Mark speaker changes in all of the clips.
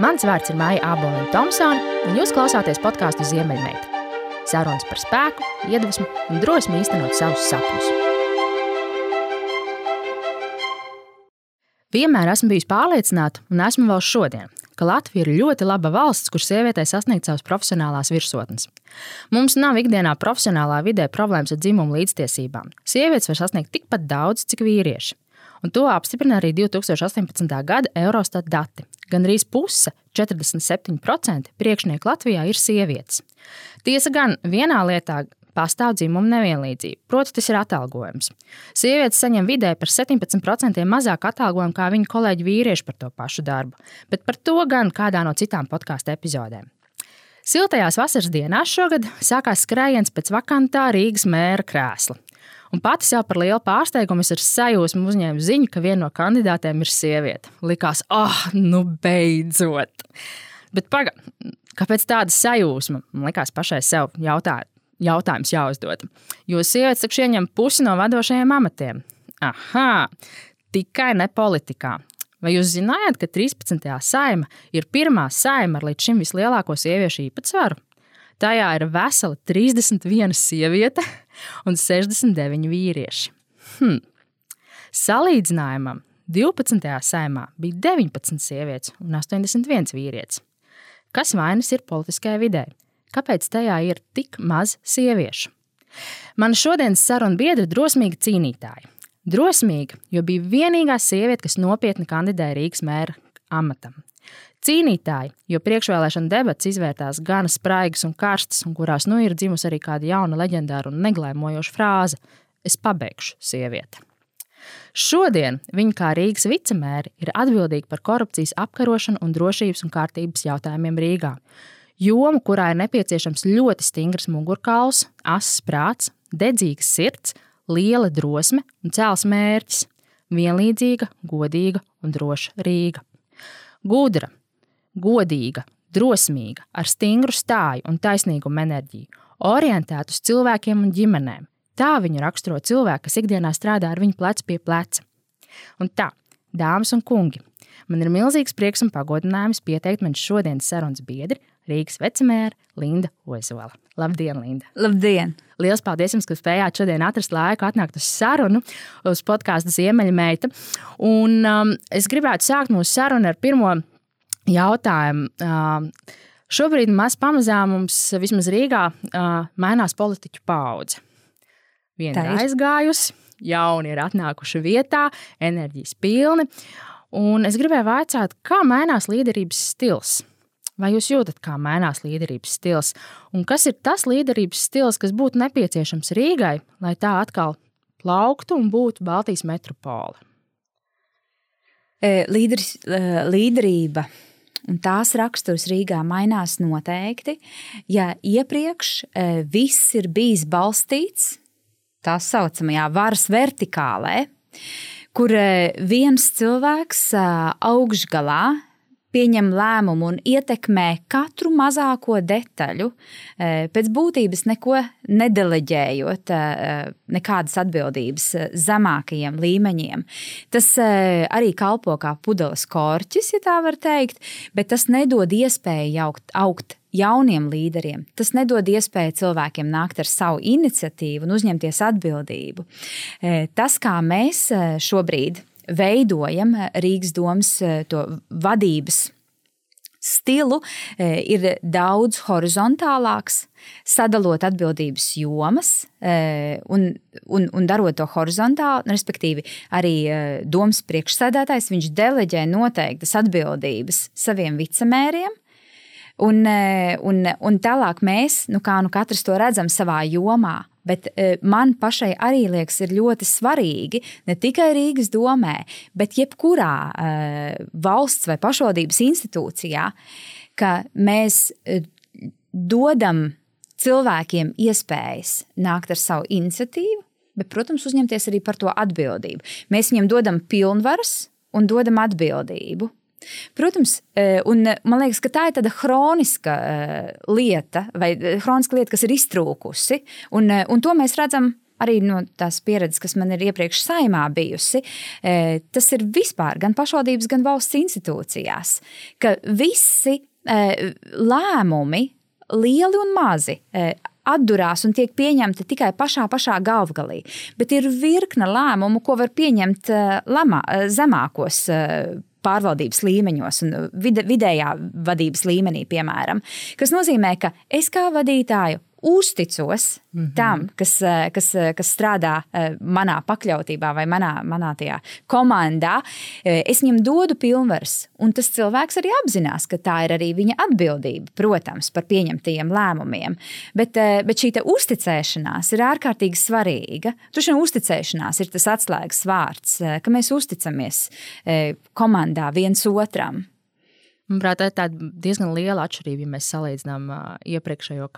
Speaker 1: Mans vārds ir Maija Aboliņa Thompsone, un jūs klausāties podkāstu Ziemeļmeita. Sarunas par spēku, iedvesmu un drosmi īstenot savus sapņus. Vienmēr esmu bijis pārliecināta, un esmu vēl šodien, ka Latvija ir ļoti laba valsts, kur sievietei sasniegt savas profesionālās virsotnes. Mums nav ikdienā profesionālā vidē problēmas ar dzimumu līdztiesībām. Sievietes var sasniegt tikpat daudz, cik vīrieši. Un to apstiprina arī 2018. gada Eurostat dati. Gan arī puse, 47% priekšnieku Latvijā ir sievietes. Tiesa gan vienā lietā pastāv dzimuma nevienlīdzība, proti, tas ir atalgojums. Sievietes saņem vidēji par 17% mazāk atalgojumu kā viņu kolēģi vīrieši par to pašu darbu, bet par to gan kādā no citām podkāstu epizodēm. Siltajās vasaras dienās šogad sākās skrējiens pēc vakantā Rīgas mēra krēsla. Un pati jau par lielu pārsteigumu es ar sajūsmu uzņēmu ziņu, ka viena no kandidātēm ir sieviete. Likās, ah, oh, nu beidzot! Bet paga, kāpēc tāda sajūsma? Man liekas, pašai sev jautāt, jautājums jāuzdod. Jo sievietes taču ieņem pusi no vadošajiem amatiem. Aha, tikai ne politikā. Vai jūs zinājāt, ka 13. saima ir pirmā saima ar līdz šim vislielāko sieviešu īpatsvaru? Tajā ir vesela 31 sieviete un 69 vīrieši. Hm. Salīdzinājumam 12. saimā bija 19 sievietes un 81 vīrietis. Kas vainas ir politiskajā vidē? Kāpēc tajā ir tik maz sieviešu? Mana šodienas saruna biedra ir drosmīga cīnītāja. Drosmīga, jo bija vienīgā sieviete, kas nopietni kandidēja Rīgas mēra amatam. Cīnītāji, jo priekšvēlēšana debats izvērtās gan spraigas un karstas, un kurās nu ir dzimusi arī kāda jauna leģendāra un neglēmojoša frāze: Es pabeigšu sievieti. Šodien viņa kā Rīgas vicemēri ir atbildīga par korupcijas apkarošanu un drošības un kārtības jautājumiem Rīgā. Jomu, kurā ir nepieciešams ļoti stingrs mugurkauls, asas prāts, dedzīgs sirds, liela drosme un cēls mērķis - vienlīdzīga, godīga un droša Rīga. Gudra, godīga, drosmīga, ar stingru stāju un taisnīgumu enerģiju, orientēta uz cilvēkiem un ģimenēm. Tā viņu raksturo cilvēki, kas ikdienā strādā ar viņu plecu pie pleca. Un tā, dāmas un kungi, man ir milzīgs prieks un pagodinājums pieteikt man šodienas sarunas biedri, Rīgas vecmēra Linda Ozola. Labdien, Linda!
Speaker 2: Labdien!
Speaker 1: Lielas paldies jums, ka spējāt šodien atrast laiku, atnākt uz sarunu, uz podkāstu Ziemeļmeita. Un um, es gribētu sākt mūsu sarunu ar pirmo jautājumu. Šobrīd mēs pamazām mums, vismaz Rīgā, mainās politiķu paudze. Viena ir aizgājusi, jauni ir atnākuši vietā, enerģijas pilni. Un es gribēju vaicāt, kā mainās līderības stils? Vai jūs jūtat, kā mainās līderības stils? Un kas ir tas līderības stils, kas būtu nepieciešams Rīgai, lai tā atkal plauktu un būtu Baltijas metropole?
Speaker 2: Līderis, līderība un tās raksturs Rīgā mainās noteikti. Ja iepriekš e, viss ir bijis balstīts tā saucamajā varas vertikālē, kur e, viens cilvēks e, augšgalā pieņem lēmumu un ietekmē katru mazāko detaļu, e, pēc būtības neko nedeleģējot, e, nekādas atbildības e, zemākajiem līmeņiem. Tas arī kalpo kā pudeles korķis, ja tā var teikt, bet tas nedod iespēju augt, augt jauniem līderiem. Tas nedod iespēju cilvēkiem nākt ar savu iniciatīvu un uzņemties atbildību. Tas, kā mēs šobrīd veidojam Rīgas domas eh, vadības stilu, eh, ir daudz horizontālāks, sadalot atbildības jomas eh, un, un, un darot to horizontāli, respektīvi, arī domas priekšsēdētājs deleģē noteiktas atbildības saviem vicemēriem. Un, un, un tālāk mēs, nu kā nu katrs to redzam savā jomā, Bet e, man pašai arī liekas, ir ļoti svarīgi ne tikai Rīgas domē, bet jebkurā e, valsts vai pašvaldības institūcijā, ka mēs dodam cilvēkiem iespējas nākt ar savu iniciatīvu, bet, protams, uzņemties arī par to atbildību. Mēs viņiem dodam pilnvaras un dodam atbildību. Protams, e, un man liekas, ka tā ir tāda hroniska e, lieta, vai e, hroniska lieta, kas ir iztrūkusi, un, un to mēs redzam arī no tās pieredzes, kas man ir iepriekš saimā bijusi, tas ir vispār gan pašvaldības, gan valsts institūcijās, ka visi lēmumi, lieli un mazi, atdurās un tiek pieņemti tikai pašā, pašā galvgalī. Bet ir virkne lēmumu, ko var pieņemt lamā, zemākos pārvaldības līmeņos un vide, vidējā vadības līmenī, piemēram. Kas nozīmē, ka es kā vadītāju uzticos mm -hmm. tam, kas, eh, kas, eh, kas strādā eh, manā pakļautībā vai manā, manā tajā komandā, es viņam dodu pilnvaras. Un tas cilvēks arī apzinās, ka tā ir arī viņa atbildība, protams, par pieņemtajiem lēmumiem. Bet, bet šī uzticēšanās ir ārkārtīgi svarīga. Tur šī uzticēšanās ir tas atslēgas vārds, ka mēs uzticamies komandā viens otram.
Speaker 1: Manuprāt, tā ir diezgan liela atšķirība, ja mēs salīdzinām uh, iepriekšējo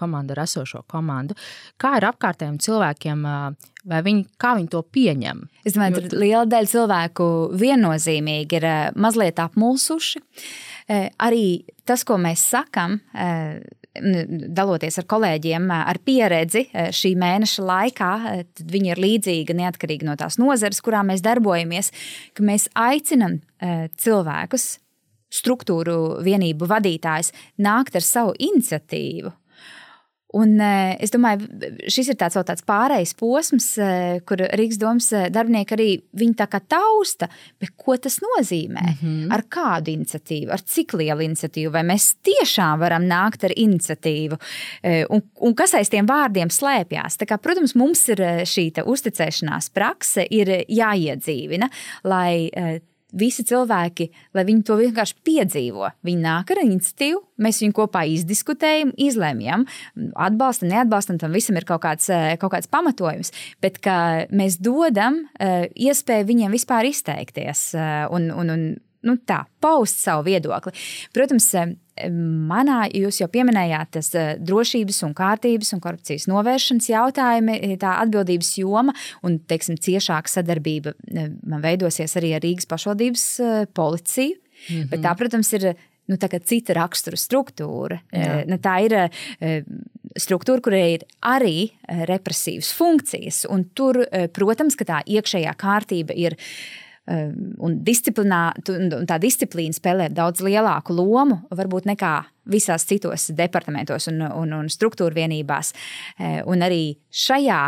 Speaker 1: komandu ar esošo komandu. Kā ir apkārtējiem cilvēkiem, uh, vai viņi, viņi to pieņem?
Speaker 2: Es domāju, ka liela daļa cilvēku viennozīmīgi ir uh, mazliet apmulsuši. Arī tas, ko mēs sakām, daloties ar kolēģiem ar pieredzi šī mēneša laikā, tad viņi ir līdzīgi neatkarīgi no tās nozares, kurā mēs darbojamies, ka mēs aicinam cilvēkus struktūru vienību vadītājs nākt ar savu iniciatīvu. Un, e, es domāju, šis ir tāds, tāds pārejas posms, e, kur Rīgas domas e, darbinieki arī viņi tā kā tausta, bet ko tas nozīmē? Mm -hmm. Ar kādu iniciatīvu, ar cik lielu iniciatīvu, vai mēs tiešām varam nākt ar iniciatīvu, un, un kas aiz tiem vārdiem slēpjas? Protams, mums ir šī uzticēšanās prakse, ir jāiedzīvina, lai visi cilvēki, lai viņi to vienkārši piedzīvo. Viņi nāk ar iniciatīvu, mēs viņu kopā izdiskutējam, izlemjam, atbalstam, neatbalstam, tam visam ir kaut kāds, eh, kaut kāds pamatojums. Bet mēs dodam uh, iespēju viņiem vispār izteikties uh, un, un, un nu, tā, paust savu viedokli. Protams, manā, jūs jau pieminējāt, tas drošības un kārtības un korupcijas novēršanas jautājumi, tā atbildības joma un, teiksim, ciešāka sadarbība man veidosies arī ar Rīgas pašvaldības policiju. Mm -hmm. Bet tā, protams, ir nu, cita rakstura struktūra. Jā. Nu, tā ir struktūra, kurai ir arī represīvas funkcijas. Tur, protams, ka tā iekšējā kārtība ir Ehm, un, un tā disciplīna spēlē daudz lielāku lomu varbūt nekā visās citos departamentos un, un, un struktūra vienībās. Un arī šajā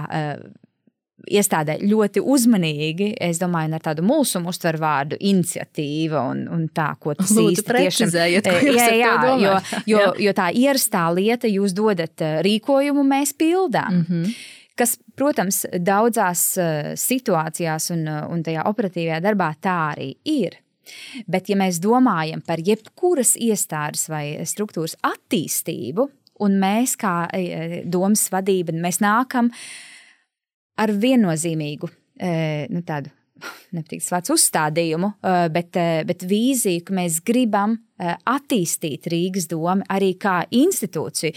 Speaker 2: iestādē ļoti uzmanīgi, es domāju, ar tādu mulsumu uztver vārdu iniciatīva un, un tā, ko tas
Speaker 1: Lūdzu, īsti tiešām
Speaker 2: ir. Jā, jā, jo, jo, jo tā ierastā lieta, jūs dodat rīkojumu, mēs pildām. Mm -hmm kas, protams, daudzās eh, situācijās un, eh, un tajā operatīvajā darbā tā arī ir. Bet, ja mēs domājam par jebkuras iestādes vai struktūras attīstību, un mēs kā eh, domas vadība, mēs nākam ar viennozīmīgu nu, tādu nepatīkams vārds uzstādījumu, bet, bet vīziju, ka mēs gribam attīstīt Rīgas domu arī kā institūciju,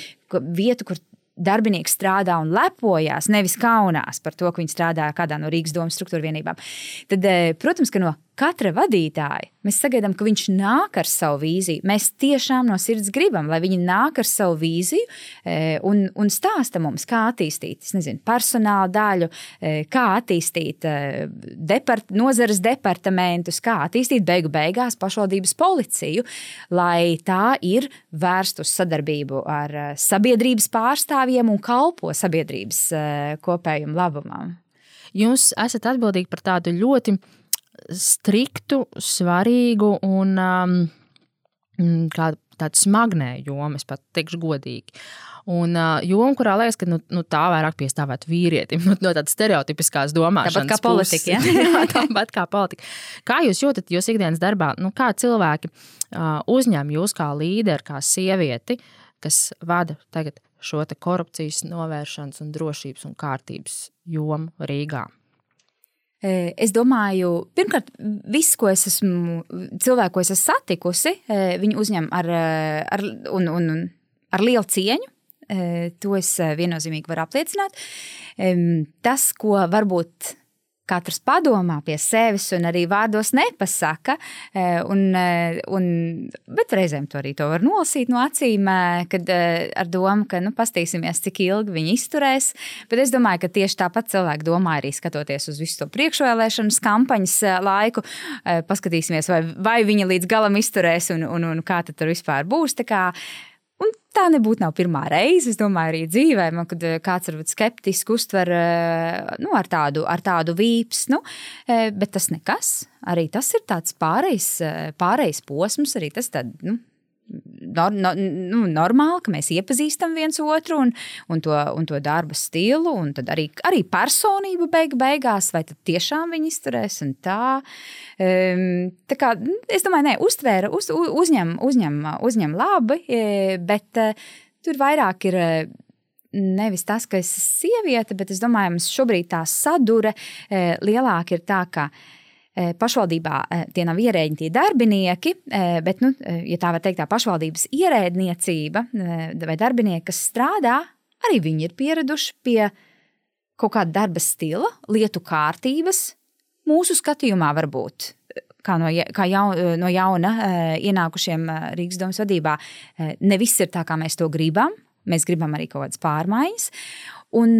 Speaker 2: vietu, kur darbinieks strādā un lepojas, nevis kaunās par to, ka viņi strādā kādā no Rīgas domas struktūra vienībām, tad, eh, protams, ka no katra vadītāja mēs sagaidām, ka viņš nāk ar savu vīziju. Mēs tiešām no sirds gribam, lai viņi nāk ar savu vīziju eh, un, un stāsta mums, kā attīstīt nezinu, personāla daļu, eh, kā attīstīt depart, nozares departamentus, kā attīstīt beigu beigās pašvaldības policiju, lai tā ir vērsta uz sadarbību ar sabiedrības pārstāvjiem un kalpo sabiedrības kopējiem labumam.
Speaker 1: Jūs esat atbildīgi par tādu ļoti striktu, svarīgu un um, mm, tādu smagnēju jomu, es pat teikšu godīgi. Un uh, joma, kurā liekas, ka nu, nu, tā vairāk piestāvētu vīrietim, nu, no tādas stereotipiskās domāšanas.
Speaker 2: Tāpat kā politika. Ja?
Speaker 1: jā, tāpat kā politika. Kā jūs jūtat jūs ikdienas darbā, nu, kā cilvēki uh, uzņem jūs kā līderi, kā sievieti, kas vada tagad šo korupcijas novēršanas un drošības un kārtības jomu Rīgā?
Speaker 2: Es domāju, pirmkārt, viss, ko es esmu, cilvēku, ko es esmu satikusi, viņi uzņem ar, ar, un, un, un, ar lielu cieņu. To es viennozīmīgi varu apliecināt. Tas, ko varbūt katrs padomā pie sevis un arī vārdos nepasaka. E, un, e, un, bet reizēm to arī to var nolasīt no acīm, e, kad ar domu, ka nu, pastīsimies, cik ilgi viņi izturēs. Bet es domāju, ka tieši tāpat cilvēki domā arī skatoties uz visu to priekšvēlēšanas kampaņas laiku. Paskatīsimies, vai, vai viņi līdz galam izturēs un, un, un kā tur vispār būs. Tā kā, Un tā nebūtu nav pirmā reize. Es domāju, arī dzīvē, man, kad eh, kāds varbūt skeptiski uztver eh, nu, ar, tādu, ar tādu vīpsnu, eh, bet tas nekas. Arī tas ir tāds pārejas, pārejas posms, arī tas tāds. Nu, nor, no, nu, normāli, ka mēs iepazīstam viens otru un, un, to, un to darba stilu, un arī, arī personību beig, beigās, vai tiešām viņi izturēs. Tā, um, tā kā, es domāju, ne, uztvēra, uz, uzņem, uzņem, uzņem labi, e, bet uh, tur vairāk ir. Nevis tas, ka es esmu sieviete, bet es domāju, ka šobrīd tā sadure e, lielāka ir tā, ka uh, Eh, pašvaldībā eh, tie nav ierēģi, tie darbinieki, eh, bet, nu, ja tā var teikt, tā pašvaldības ierēdniecība vai darbinieki, kas strādā, arī viņi ir pieraduši pie kaut kāda darba stila, lietu kārtības. Mūsu skatījumā, varbūt kā no, kā jaun, no jauna ienākušiem Rīgas domas vadībā, ne viss ir tā, kā mēs to gribam. Mēs gribam arī kaut kādas pārmaiņas. Un,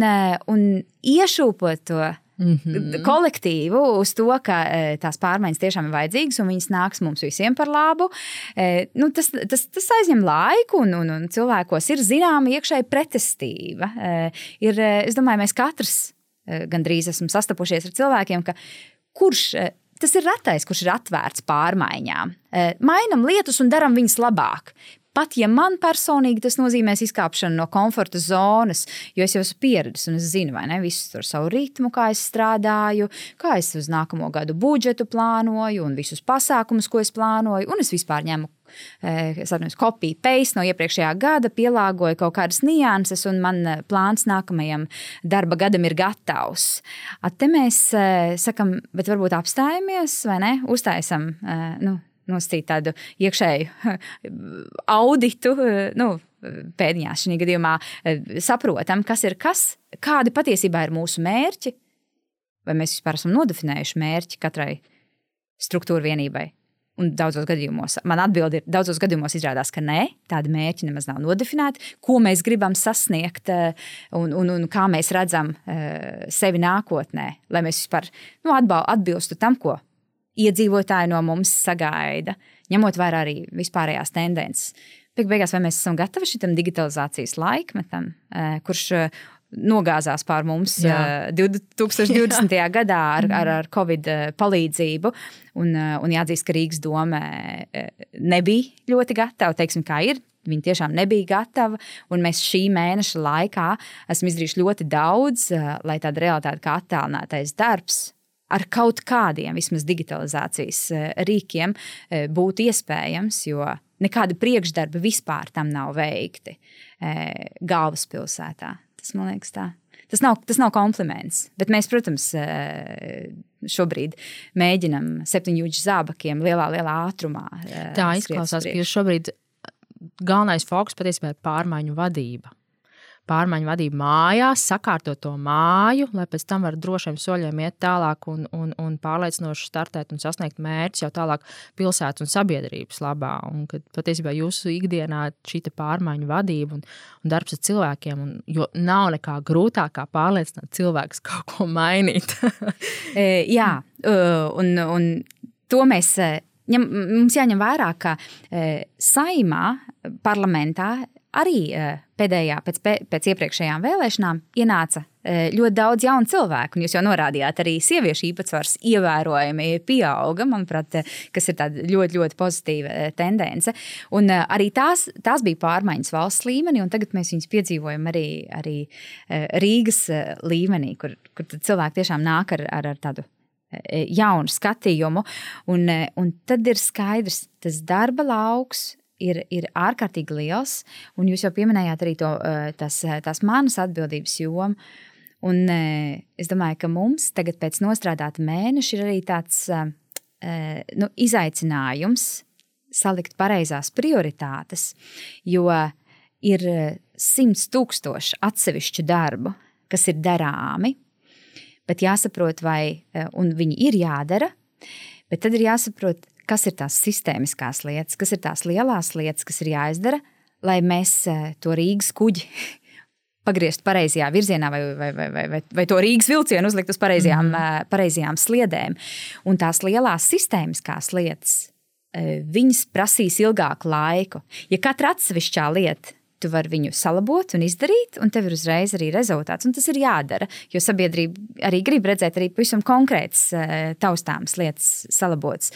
Speaker 2: un iešūpot to mm -hmm. kolektīvu uz to, ka e, tās pārmaiņas tiešām ir vajadzīgas un viņas nāks mums visiem par labu. E, nu, tas, tas, tas aizņem laiku, un, un, un cilvēkos ir zināma iekšēja pretestība. E, ir, es domāju, mēs katrs gandrīz esam sastapušies ar cilvēkiem, ka kurš Tas ir retais, kurš ir atvērts pārmaiņām. Mainām lietas un darām viņas labāk. Pat ja man personīgi tas nozīmēs izkāpšanu no komforta zonas, jo es jau esmu pieredzējis un es zinu, vai ne, visu tur savu ritmu, kā es strādāju, kā es uz nākamo gadu budžetu plānoju un visus pasākumus, ko es plānoju, un es vispār ņemu eh, atceros, kopiju paste no iepriekšējā gada, pielāgoju kaut kādas nianses, un man eh, plāns nākamajam darba gadam ir gatavs. At te mēs eh, sakam, bet varbūt apstājamies vai ne? Uztaisam, nu, nosacīt tādu iekšēju auditu. Nu, Pēdiņās šajā gadījumā saprotam, kas ir kas, kādi patiesībā ir mūsu mērķi, vai mēs vispār esam nodefinējuši mērķi katrai struktūra vienībai. Un daudzos gadījumos man atbildi ir, daudzos gadījumos izrādās, ka nē, tādi mērķi nemaz nav nodefinēti. Ko mēs gribam sasniegt un, un, un kā mēs redzam sevi nākotnē, lai mēs vispār nu, atbilstu tam, ko iedzīvotāji no mums sagaida, ņemot vērā arī vispārējās tendences. Beig beigās, vai mēs esam gatavi šitam digitalizācijas laikmetam, eh, kurš eh, nogāzās pār mums Jā. 2020. Eh, gadā ar, ar, ar Covid palīdzību. Un, un jāatzīst, ka Rīgas doma nebija ļoti gatava, teiksim, kā ir. Viņa tiešām nebija gatava, un mēs šī mēneša laikā esam izdarījuši ļoti daudz, lai tāda realitāte kā attēlinātais darbs ar kaut kādiem vismaz digitalizācijas eh, rīkiem eh, būtu iespējams, jo nekādi priekšdarbi vispār tam nav veikti eh, galvaspilsētā. Tas man liekas tā. Tas nav, tas nav kompliments, bet mēs, protams, šobrīd mēģinam septiņģūģu zābakiem lielā, lielā ātrumā.
Speaker 1: Tā izklausās, ka šobrīd galvenais fokus patiesībā ir pārmaiņu vadība pārmaiņu vadību mājās, sakārtot to māju, lai pēc tam var drošiem soļiem iet tālāk un, un, un pārliecinoši startēt un sasniegt mērķus jau tālāk pilsētas un sabiedrības labā. Un kad patiesībā jūsu ikdienā šī pārmaiņu vadība un, un darbs ar cilvēkiem, un, jo nav nekā grūtāk kā pārliecināt cilvēkus kaut ko mainīt.
Speaker 2: E, jā, un, un to mēs ņem, mums jāņem vērā, ka e, saimā, parlamentā arī e, pēdējā, pēc, pēc iepriekšējām vēlēšanām ienāca e, ļoti daudz jaunu cilvēku. Un jūs jau norādījāt, arī sieviešu īpatsvars ievērojami pieauga, manuprāt, e, kas ir ļoti, ļoti pozitīva tendence. Un arī tās, tās bija pārmaiņas valsts līmenī, un tagad mēs viņus piedzīvojam arī, arī Rīgas līmenī, kur, kur cilvēki tiešām nāk ar, ar, ar tādu jaunu skatījumu. Un, un tad ir skaidrs, tas darba lauks ir, ir ārkārtīgi liels, un jūs jau pieminējāt arī to, eh, tas, eh, tās manas atbildības jomu. Un eh, es domāju, ka mums tagad, pēc nostrādāta mēneša, ir arī tāds nu, izaicinājums salikt pareizās prioritātes, jo ir simts tūkstoši atsevišķu darbu, kas ir darāmi. bet jāsaprot, vai viņi ir jādara. Bet tad ir jāsaprot, kas ir tās sistēmiskās lietas, kas ir tās lielās lietas, kas ir jāizdara, lai mēs to Rīgas kuģi pagriezt pareizajā virzienā, vai, vai, vai, vai, vai, vai to Rīgas vilcienu uzlikt uz pareizajām, mm. pareizajām sliedēm. Un tās lielās sistēmiskās lietas, viņas prasīs ilgāku laiku. Ja katra atsevišķā lieta tu vari viņu salabot un izdarīt, un tev ir uzreiz arī rezultāts. Un tas ir jādara, jo sabiedrība arī grib redzēt arī pavisam konkrētas taustāmas lietas salabotas.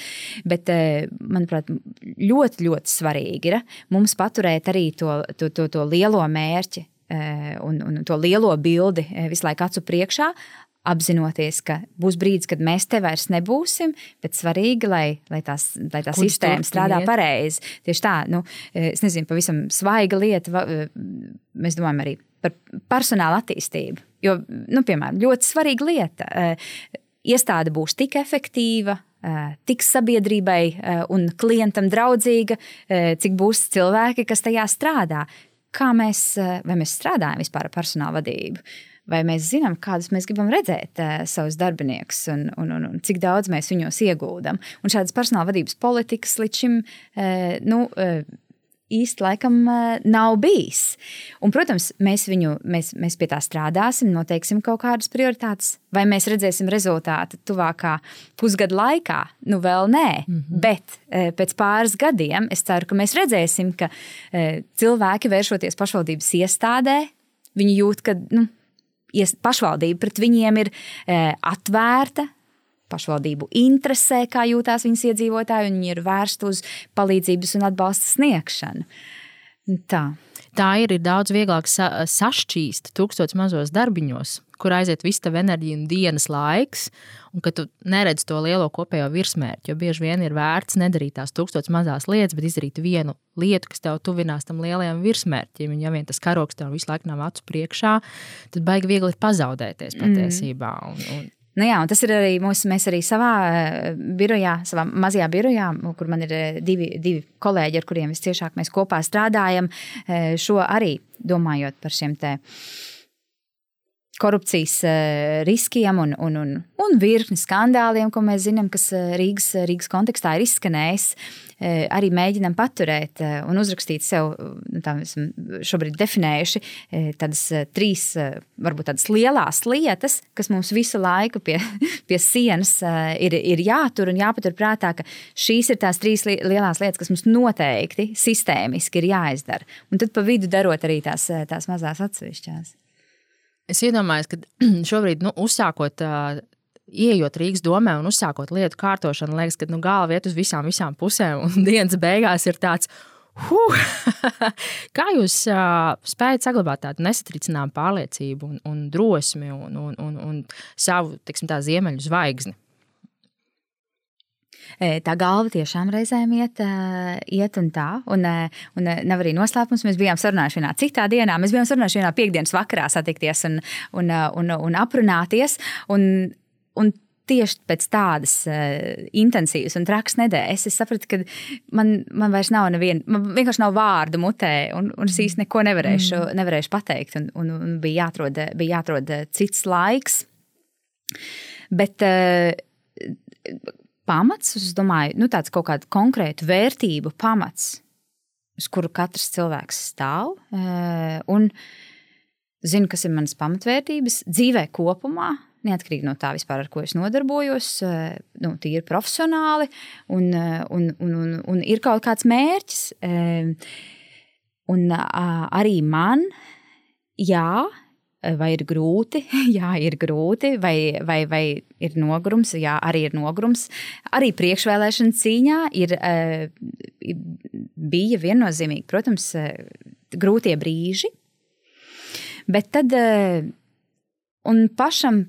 Speaker 2: Bet, manuprāt, ļoti, ļoti svarīgi ir mums paturēt arī to, to, to, to lielo mērķi Eh, un, un to lielo bildi eh, visu laiku acu priekšā, apzinoties, ka būs brīdis, kad mēs te vairs nebūsim, bet svarīgi, lai, lai, tās, lai tā Kur sistēma strādā pareizi. Tieši tā, nu, eh, es nezinu, pavisam svaiga lieta, mēs domājam arī par personāla attīstību. Jo, nu, piemēram, ļoti svarīga lieta. Iestāde būs tik efektīva, tik sabiedrībai un klientam draudzīga, cik būs cilvēki, kas tajā strādā kā mēs, eh, mēs strādājam vispār ar personāla vadību. Vai mēs zinām, kādus mēs gribam redzēt uh, savus darbiniekus un, un, un, un cik daudz mēs viņos ieguldam. Un šādas personāla vadības politikas līdz šim uh, nu, uh, īsti laikam nav bijis. Un, protams, mēs, viņu, mēs, mēs pie tā strādāsim, noteiksim kaut kādas prioritātes. Vai mēs redzēsim rezultātu tuvākā pusgada laikā? Nu, vēl nē, mm -hmm. bet pēc pāris gadiem es ceru, ka mēs redzēsim, ka cilvēki vēršoties pašvaldības iestādē, viņi jūt, ka nu, pašvaldība pret viņiem ir atvērta, pašvaldību interesē, kā jūtās viņas iedzīvotāji, un viņi ir vērsti uz palīdzības un atbalsta sniegšanu. Tā.
Speaker 1: Tā ir, ir daudz vieglāk sa sašķīst tūkstotis mazos darbiņos, kur aiziet viss tava enerģija un dienas laiks, un ka tu neredz to lielo kopējo virsmērķi. Jo bieži vien ir vērts nedarīt tās tūkstotis mazās lietas, bet izdarīt vienu lietu, kas tev tuvinās tam lielajam virsmērķim. Ja vien tas karoks tev visu laiku nav acu priekšā, tad baigi viegli ir pazaudēties patiesībā. Mm. Un, un
Speaker 2: Nu jā, tas ir arī mūsu, mēs arī savā eh, birojā, savā mazajā birojā, kur man ir eh, divi, divi kolēģi, ar kuriem visciešāk mēs kopā strādājam, eh, šo arī domājot par šiem te korupcijas riskiem un, un, un, un virkni skandāliem, ko mēs zinām, kas Rīgas, Rīgas kontekstā ir izskanējis. Eh, arī mēģinam paturēt eh, un uzrakstīt sev, nu, tā esam šobrīd definējuši, eh, tādas trīs, varbūt tādas lielās lietas, kas mums visu laiku pie, pie sienas ir, ir jātur un jāpatur prātā, ka šīs ir tās trīs lielās lietas, kas mums noteikti sistēmiski ir jāizdara. Un tad pa vidu darot arī tās, tās mazās atsevišķās.
Speaker 1: Es iedomājos, ka šobrīd, nu, uzsākot Iejot Rīgas domē un uzsākot lietu kārtošanu, liekas, ka nu, galva iet uz visām, visām pusēm, un dienas beigās ir tāds. Huh! Kā jūs uh, spējat saglabāt tādu nesatricināmu pārliecību, un, un drosmi un, un, un, un savu tiksim, ziemeļu zvaigzni?
Speaker 2: Tā galva tiešām reizēm iet, iet un tā. Un, un nav arī noslēpums. Mēs bijām sarunājuši vienā citā dienā. Mēs bijām sarunājuši vienā piekdienas vakarā satikties un, un, un, un aprunāties. Un Un tieši pēc tādas uh, intensīvas un trakas nedēļas es sapratu, ka man, man vairs nav neviena, man vienkārši nav vārdu mutē, un, un es īsti neko nevarēšu, mm. nevarēšu pateikt. Un, un, un bija, jāatrod, bija jāatrod cits laiks. Bet uh, pamats, es domāju, nu, tāds kaut kādu konkrētu vērtību pamats, uz kuru katrs cilvēks stāv. Uh, un zinu, kas ir manas pamatvērtības dzīvē kopumā neatkarīgi no tā, vispār, ar ko es nodarbojos, eh, nu, tīri profesionāli, un, eh, un, un, un, un ir kaut kāds mērķis. Eh, un arī man, jā, vai ir grūti, jā, ir grūti, vai, vai, vai ir nogurums, jā, arī ir nogurums. Arī priekšvēlēšana cīņā ir, bija viennozīmīgi, protams, grūtie brīži. Bet tad, un pašam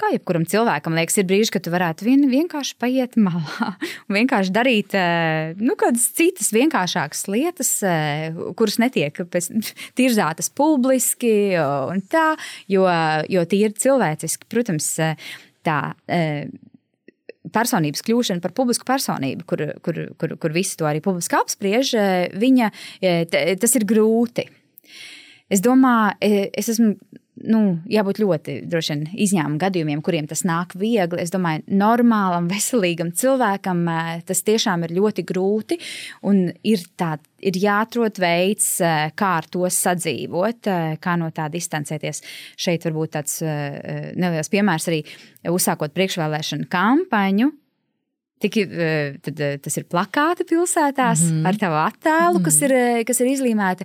Speaker 2: kā jebkuram cilvēkam liekas, ir brīži, kad tu varētu vien, vienkārši paiet malā un vienkārši darīt eh, nu, kādas citas vienkāršākas lietas, eh, kuras netiek tirzātas publiski un tā, jo, jo tīri cilvēciski, protams, eh, tā personības kļūšana par publisku personību, kur, kur, kur, kur visi to arī publiski apspriež, viņa, tas ir grūti. Es domāju, es esmu nu, jābūt ļoti vien, izņēmuma gadījumiem, kuriem tas nāk viegli. Es domāju, normālam, veselīgam cilvēkam tas tiešām ir ļoti grūti. Ir, tā, ir jāatrod veids, kā ar to sadzīvot, kā no tā distancēties. Šeit varbūt tāds neliels piemērs arī uzsākot priekšvēlēšanu kampaņu. Tik, tad, tas ir plakāti pilsētās mm -hmm. ar tavu attēlu, mm -hmm. kas, ir, kas ir izlīmēti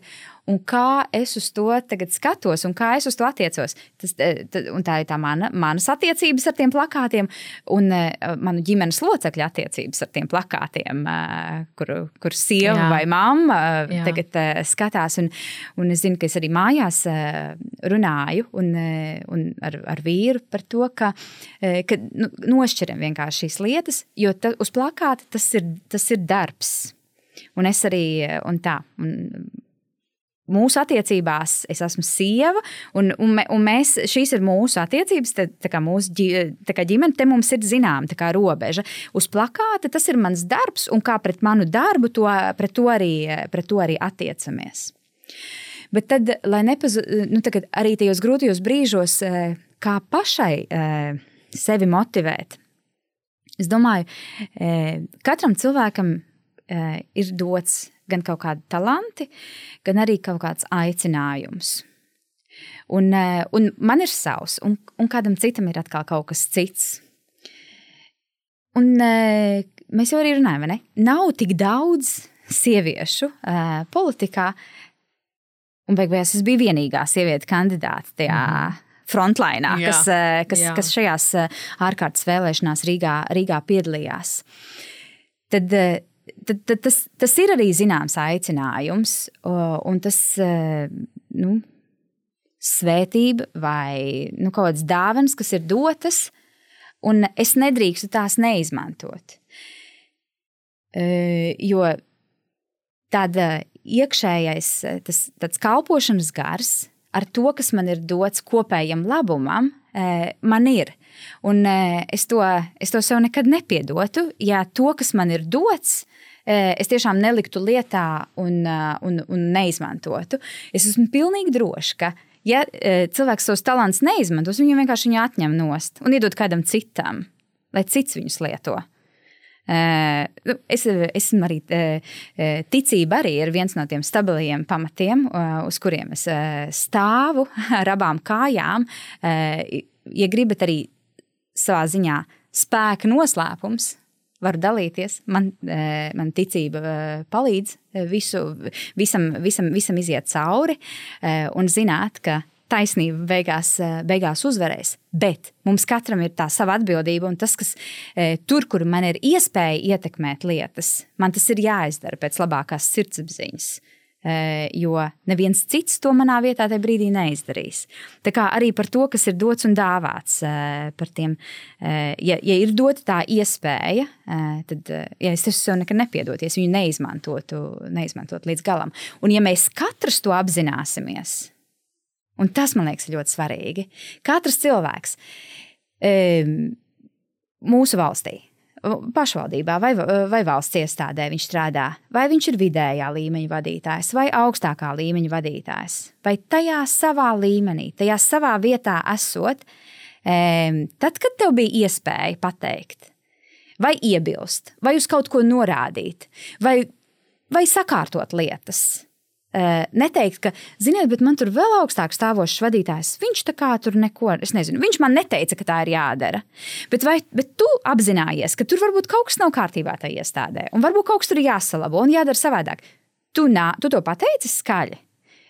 Speaker 2: un kā es uz to tagad skatos, un kā es uz to attiecos. Tas, eh, tā ir tā mana, manas attiecības ar tiem plakātiem, un uh, manu ģimenes locekļu attiecības ar tiem plakātiem, uh, kur, kur sieva Jā. vai mamma Jā. tagad skatās. Un, un es zinu, ka es arī mājās runāju un, un ar, ar vīru par to, ka, ka nu, nošķiram vienkārši šīs lietas, jo ta, uz plakāta tas ir, tas ir darbs. Un es arī, un tā, un mūsu attiecībās es esmu sieva, un, un, un mēs, šīs ir mūsu attiecības, tā, tā kā mūsu tā kā ģimene, te mums ir zināma robeža. Uz plakāta tas ir mans darbs, un kā pret manu darbu, to, pret, to arī, pret to arī attiecamies. Bet tad, lai nepazudītu, nu, arī tajos grūtajos brīžos, eh, kā pašai eh, sevi motivēt, es domāju, eh, katram cilvēkam ir dots gan kaut kādi talanti, gan arī kaut kāds aicinājums. Un, eh, un man ir savs, un, un kādam citam ir atkal kaut kas cits. Un eh, mēs jau arī runājam, ne? Nav tik daudz sieviešu uh, politikā, un beigās es biju vienīgā sieviete kandidāte tajā. Mm. Frontlainā, jā, kas, kas, jā. kas šajās ārkārtas vēlēšanās Rīgā, Rīgā piedalījās. Tad tad, tad tas, tas ir arī zināms aicinājums, un tas nu, svētība vai nu, kaut kādas dāvanas, kas ir dotas, un es nedrīkstu tās neizmantot. Jo tāda iekšējais tas kalpošanas gars ar to, kas man ir dots kopējam labumam, man ir. Un es to, es to sev nekad nepiedotu, ja to, kas man ir dots, es tiešām neliktu lietā un, un, un neizmantotu. Es esmu pilnīgi droša, ka, ja cilvēks savus talantus neizmantos, viņu vienkārši viņu atņem nost un iedod kādam citam, lai cits viņus lieto. Es esmu arī ticība, arī ir viens no tiem stabiliem pamatiem, uz kuriem es stāvu ar abām kājām. Ja gribat arī savā ziņā spēka noslēpums, varu dalīties. Man, eh, man ticība eh, palīdz eh, visu, visam, visam, visam iziet cauri un zināt, ka taisnība beigās, beigās uzvarēs. Bet mums katram ir tā sava atbildība, un tas, kas tur, kur man ir iespēja ietekmēt lietas, man tas ir jāizdara pēc labākās sirdsapziņas. Eh, jo neviens cits to manā vietā tajā brīdī neizdarīs. Tā kā arī par to, kas ir dots un dāvāts, eh, par tiem, eh, ja, ja ir dota tā iespēja, tad ja es sev nekad nepiedotu, ja viņu neizmantotu, neizmantotu līdz galam. Un ja mēs katrs to apzināsimies, un tas man liekas ļoti svarīgi, katrs cilvēks mūsu valstī pašvaldībā vai, vai valsts iestādē viņš strādā, vai viņš ir vidējā līmeņa vadītājs vai augstākā līmeņa vadītājs, vai tajā savā līmenī, tajā savā vietā esot, tad, kad tev bija iespēja pateikt, vai iebilst, vai uz kaut ko norādīt, vai, vai sakārtot lietas Eh, neteikt, ka, ziniet, bet man tur vēl augstāk stāvošs vadītājs, viņš tā kā tur neko, es nezinu, viņš man neteica, ka tā ir jādara. Bet, vai, bet tu apzinājies, ka tur varbūt kaut kas nav kārtībā tajā iestādē, un varbūt kaut kas tur jāsalabo un jādara savādāk. Tu, nā, tu to pateici skaļi.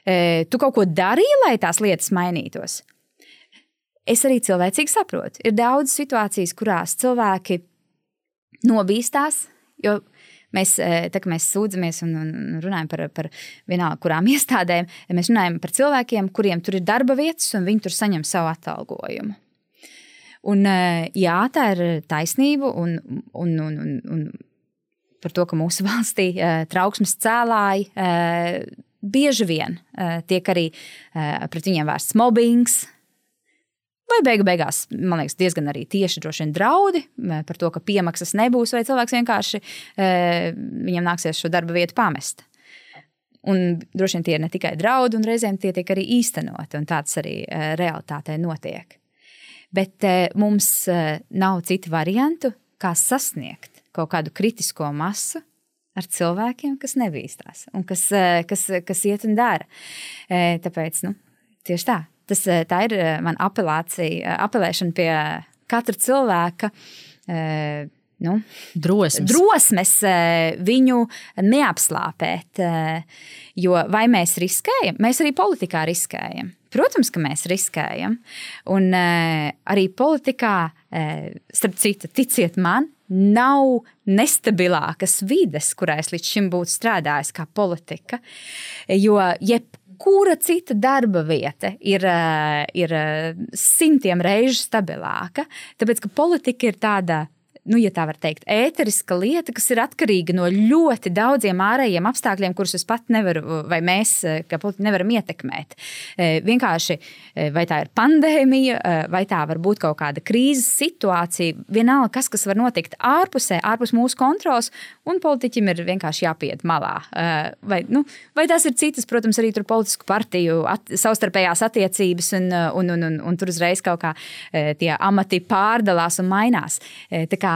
Speaker 2: E, tu kaut ko darīji, lai tās lietas mainītos. Es arī cilvēcīgi saprotu. Ir daudz situācijas, kurās cilvēki nobīstās, jo Mēs, eh, mēs sūdzamies un, un runājam par, par vienalga, kurām iestādēm. Mēs runājam par cilvēkiem, kuriem tur ir darba vietas, un viņi tur saņem savu atalgojumu. Un, eh, jā, tā ir taisnība, un, un, un, un, un par to, ka mūsu valstī eh, trauksmes cēlāji bieži vien tiek arī pret viņiem vērsts mobbings, Vai beigu beigās, man liekas, diezgan arī tieši vien, draudi par to, ka piemaksas nebūs, vai cilvēks vienkārši e, viņam nāksies šo darba vietu pamest. Un droši vien tie ir ne tikai draudi, un reizēm tie tiek arī īstenoti, un tāds arī realitātē notiek. Bet mums nav citu variantu, kā sasniegt kaut kādu kritisko masu ar cilvēkiem, kas nebīstās un kas, kas, kas iet un dara. Tāpēc nu, tieši tā. Tas, tā ir mana apelācija, apelēšana pie katra cilvēka nu,
Speaker 1: drosmes.
Speaker 2: drosmes viņu neapslāpēt. Jo vai mēs riskējam? Mēs arī politikā riskējam. Protams, ka mēs riskējam. Un arī politikā, starp citu, ticiet man, nav nestabilākas vides, kurā es līdz šim būtu strādājis, kā politika. Jo jebkura cita darba vieta ir, ir simtiem reižu stabilāka, tāpēc ka politika ir tāda nu, ja tā var teikt, ēteriska lieta, kas ir atkarīga no ļoti daudziem ārējiem apstākļiem, kurus es pat nevaru, vai mēs, kā politiķi, nevaram ietekmēt. E, vienkārši, e, vai tā ir pandēmija, vai tā var būt kaut kāda krīzes situācija, vienalga, kas, kas var notikt ārpusē, ārpus mūsu kontrols, un politiķim ir vienkārši jāpiet malā. Vai, nu, vai tas ir citas, protams, arī politisku partiju at, savstarpējās attiecības, un, un, un, un, un tur uzreiz kaut kā tie amati pārdalās un mainās. Tā kā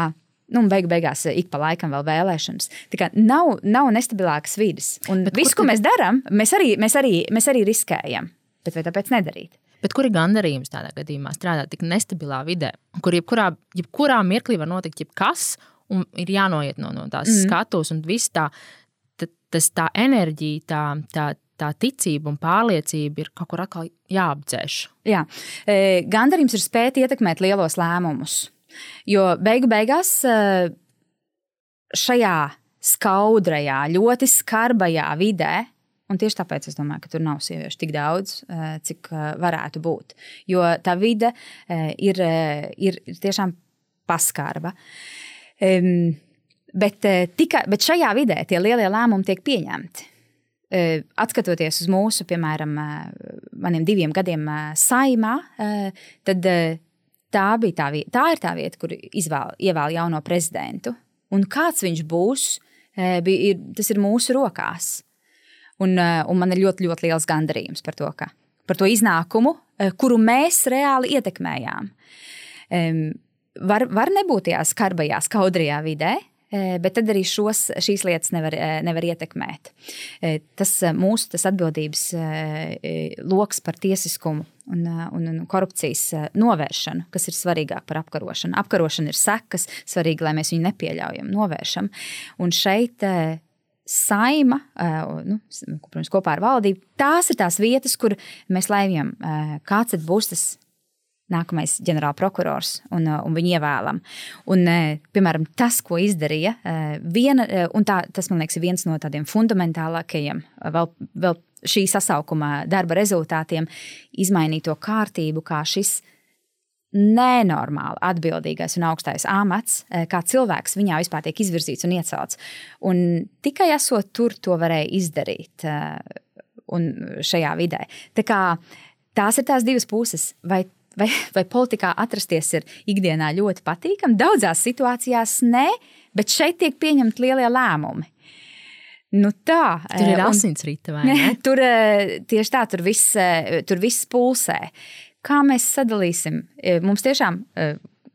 Speaker 2: nu, beigu beigās ik pa laikam vēl vēlēšanas. Tā kā nav, nav nestabilākas vidas. Un Bet viss, ko mēs darām, mēs arī, mēs, arī, mēs arī riskējam. Bet vai tāpēc nedarīt?
Speaker 1: Bet kur ir gandarījums tādā gadījumā strādāt tik nestabilā vidē, kur jebkurā, jebkurā mirklī var notikt jebkas, un ir jānoiet no, no tās mm. skatuves, un viss tā, tā, tas, tā enerģija, tā, tā, tā ticība un pārliecība ir kaut kur atkal jāapdzēš.
Speaker 2: Jā, e, gandarījums ir spēt ietekmēt lielos lēmumus. Jo beigu beigās eh, šajā skaudrajā, ļoti skarbajā vidē, un tieši tāpēc es domāju, ka tur nav sieviešu tik daudz, eh, cik eh, varētu būt. Jo tā vide ir, ir tiešām paskarba. Bet, tika, bet šajā vidē tie lielie lēmumi tiek pieņemti. Atskatoties uz mūsu, piemēram, maniem diviem gadiem saimā, tad tā, tā, vieta, tā ir tā vieta, kur izvēl, ievēl jauno prezidentu. Un kāds viņš būs, e, ir, tas ir mūsu rokās. Un, e, un man ir ļoti, ļoti liels gandarījums par to, ka, par to iznākumu, e, kuru mēs reāli ietekmējām. Var, var nebūt tajā skarbajā, skaudrajā vidē, bet tad arī šos, šīs lietas nevar, nevar ietekmēt. Tas mūsu tas atbildības lokus par tiesiskumu un, un, un korupcijas novēršanu, kas ir svarīgāk par apkarošanu. Apkarošana ir sekas, svarīgi, lai mēs viņu nepieļaujam, novēršam. Un šeit saima, nu, protams, kopā ar valdību, tās ir tās vietas, kur mēs lēmjam, kāds būs tas nākamais ģenerālprokurors un, un viņu ievēlam. Un, piemēram, tas, ko izdarīja, viena, un tā, tas man liekas, ir viens no tādiem fundamentālākajiem vēl, vēl šī sasaukuma darba rezultātiem, izmainīt to kārtību, kā šis nenormāli atbildīgais un augstais amats, kā cilvēks viņā vispār tiek izvirzīts un iecelts. Un tikai esot tur, to varēja izdarīt šajā vidē. Tā kā, tās ir tās divas puses. Vai vai, vai politikā atrasties ir ikdienā ļoti patīkami. Daudzās situācijās nē, bet šeit tiek pieņemti lielie lēmumi. Nu tā,
Speaker 1: tur ir asinsrita vai ne?
Speaker 2: Tur eh, tieši tā, tur viss, eh, tur viss pulsē. Kā mēs sadalīsim? Eh, mums tiešām